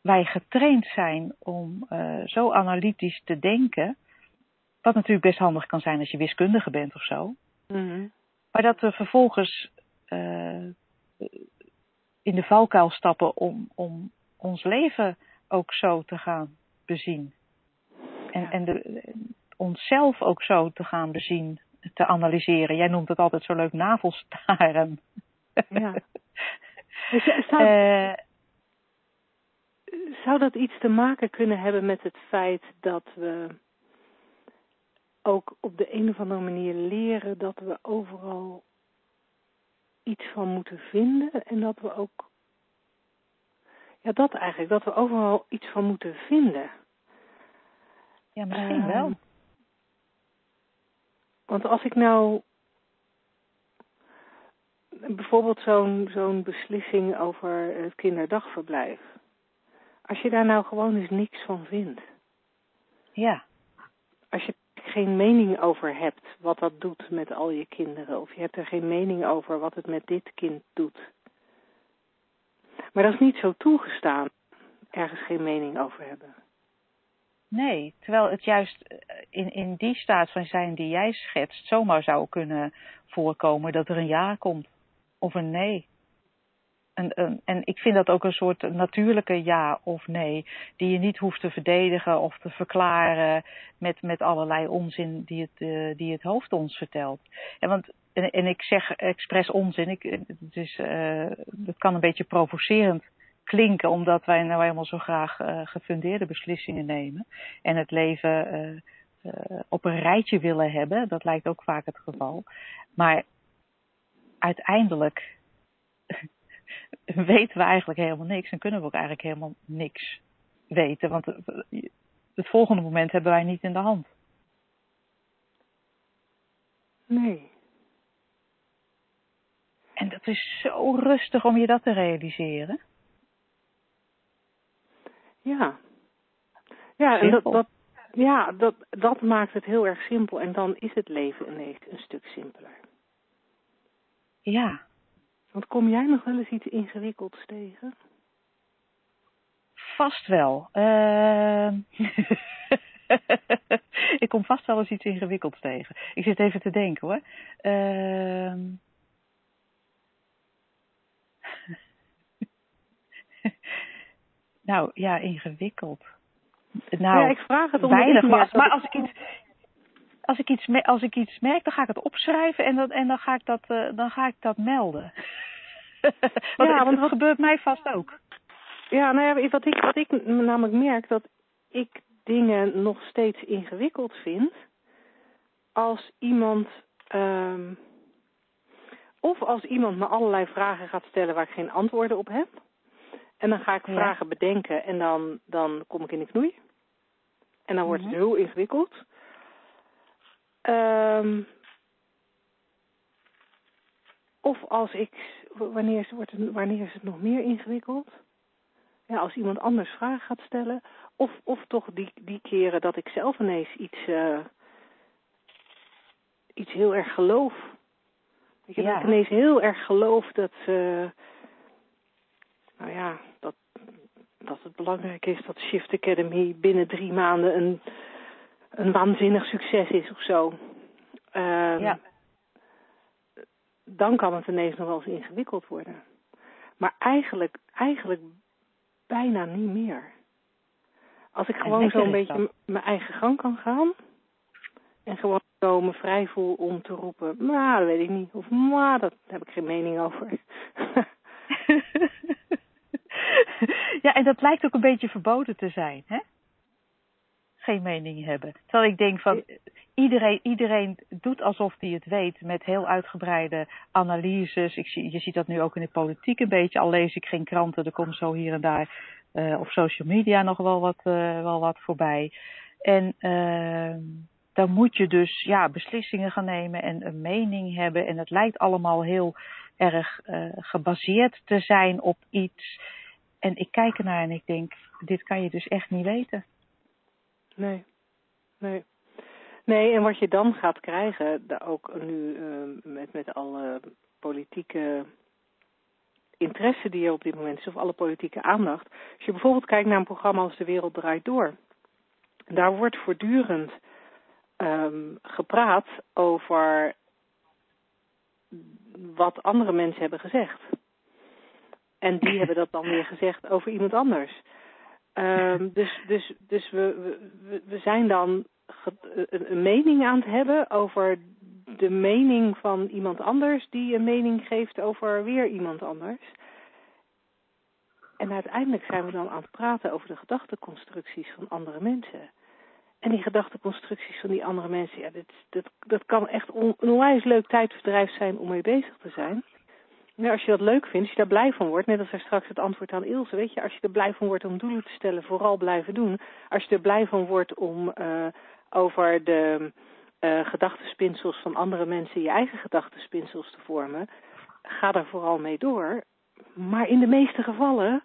wij getraind zijn om eh, zo analytisch te denken. Wat natuurlijk best handig kan zijn als je wiskundige bent of zo. Mhm. Maar dat we vervolgens eh, in de valkuil stappen om, om ons leven ook zo te gaan bezien. En, Ja. en de, onszelf ook zo te gaan bezien, te analyseren. Jij noemt het altijd zo leuk navelstaren. Ja. Eh, zou, zou dat iets te maken kunnen hebben met het feit dat we ook op de een of andere manier leren dat we overal iets van moeten vinden en dat we ook, ja dat eigenlijk, dat we overal iets van moeten vinden. ja, misschien Ehm, wel. Want als ik nou bijvoorbeeld zo'n zo'n beslissing over het kinderdagverblijf, als je daar nou gewoon eens niks van vindt, Ja, als je geen mening over hebt wat dat doet met al je kinderen, of je hebt er geen mening over wat het met dit kind doet. Maar dat is niet zo toegestaan, ergens geen mening over hebben. nee. Terwijl het juist eh, in, in die staat van zijn die jij schetst zomaar zou kunnen voorkomen dat er een ja komt of een nee. En, en, en ik vind dat ook een soort natuurlijke ja of nee, die je niet hoeft te verdedigen of te verklaren met, met allerlei onzin die het, eh, die het hoofd ons vertelt. En, want, en, ik zeg expres onzin, ik, het is, eh, kan een beetje provocerend klinken, omdat wij nou helemaal zo graag eh, gefundeerde beslissingen nemen en het leven op een rijtje willen hebben. Dat lijkt ook vaak het geval. Maar uiteindelijk weten we eigenlijk helemaal niks en kunnen we ook eigenlijk helemaal niks weten. Want het volgende moment hebben wij niet in de hand. Nee. En dat is zo rustig om je dat te realiseren. Ja. Ja, en dat, dat, ja dat, dat maakt het heel erg simpel. En dan is het leven ineens een stuk simpeler. Ja, Want kom jij nog wel eens iets ingewikkelds tegen? vast wel. Ehm ik kom vast wel eens iets ingewikkelds tegen. Ik zit even te denken hoor. Ehm nou ja, ingewikkeld. Nou, ja, ik vraag het omdat weinig. Maar, maar als ik iets, als ik iets, me- als ik iets merk, dan ga ik het opschrijven en, dat, en dan, ga ik dat, eh, dan ga ik dat melden. want Ja, want het gebeurt mij vast ook. Ja, nou ja, wat ik, wat ik namelijk merk, dat ik dingen nog steeds ingewikkeld vind als iemand, ehm, of als iemand me allerlei vragen gaat stellen waar ik geen antwoorden op heb. En dan ga ik Ja. vragen bedenken en dan, dan kom ik in de knoei. En dan wordt Mhm. het heel ingewikkeld. Ehm, of als ik, wanneer is, wordt het, wanneer is het nog meer ingewikkeld? Ja, als iemand anders vragen gaat stellen. Of, of toch die, die keren dat ik zelf ineens iets, eh, iets heel erg geloof. Weet je, Ja. dat ik ineens heel erg geloof dat, eh, nou ja, dat, dat het belangrijk is dat Shift Academy binnen drie maanden een, een waanzinnig succes is of zo. Ehm, Ja. Dan kan het ineens nog wel eens ingewikkeld worden. Maar eigenlijk, eigenlijk bijna niet meer. Als ik gewoon zo'n beetje mijn eigen gang kan gaan. En gewoon zo me vrij voel om te roepen. Nou, dat weet ik niet. Of maar, dat daar heb ik geen mening over. ja, en dat lijkt ook een beetje verboden te zijn, hè? Geen mening hebben. Terwijl ik denk van, iedereen, iedereen doet alsof hij het weet met heel uitgebreide analyses. Ik zie, je ziet dat nu ook in de politiek een beetje, al lees ik geen kranten, er komt zo hier en daar eh, op social media nog wel wat, eh, wel wat voorbij. En ehm, dan moet je dus ja, beslissingen gaan nemen en een mening hebben. En het lijkt allemaal heel, erg uh, gebaseerd te zijn op iets. En ik kijk ernaar en ik denk, dit kan je dus echt niet weten. Nee, nee. Nee, en wat je dan gaat krijgen, ook nu uh, met, met alle politieke interesse die er op dit moment is, of alle politieke aandacht. Als je bijvoorbeeld kijkt naar een programma als De Wereld Draait Door. Daar wordt voortdurend um, gepraat over wat andere mensen hebben gezegd. En die hebben dat dan weer gezegd over iemand anders. Um, dus dus, dus we, we, we zijn dan een, mening aan het hebben over de mening van iemand anders die een mening geeft over weer iemand anders. En uiteindelijk zijn we dan aan het praten over de gedachteconstructies van andere mensen. En die gedachteconstructies van die andere mensen, ja, dit, dat, dat kan echt een onwijs leuk tijdverdrijf zijn om mee bezig te zijn. Nou, als je dat leuk vindt, als je daar blij van wordt, net als er straks het antwoord aan Ilse, weet je, als je er blij van wordt om doelen te stellen, vooral blijven doen. Als je er blij van wordt om uh, over de uh, gedachtenspinsels van andere mensen je eigen gedachtenspinsels te vormen, ga daar vooral mee door. Maar in de meeste gevallen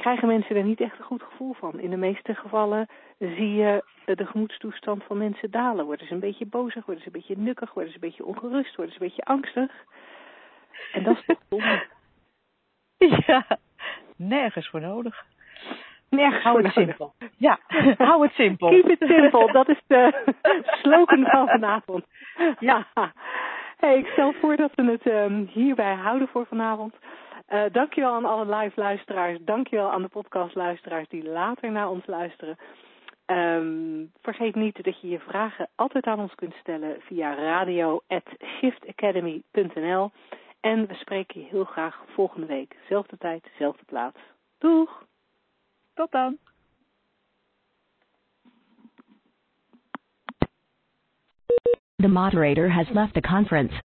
krijgen mensen er niet echt een goed gevoel van. In de meeste gevallen zie je de gemoedstoestand van mensen dalen. Worden ze een beetje bozig, worden ze een beetje nukkig, worden ze een beetje ongerust, worden ze een beetje angstig. En dat is toch zonde. Ja, nergens voor nodig. Nergens hou het simpel. Ja, hou het simpel. Keep it simple, dat is de slogan van vanavond. Ja. Hey, ik stel voor dat we het um, hierbij houden voor vanavond. Uh, dankjewel aan alle live luisteraars. Dankjewel aan de podcast luisteraars die later naar ons luisteren. Um, vergeet niet dat je je vragen altijd aan ons kunt stellen via radio.shiftacademy.nl. En we spreken je heel graag volgende week. Zelfde tijd, zelfde plaats. Doeg! Tot dan! The moderator has left the conference.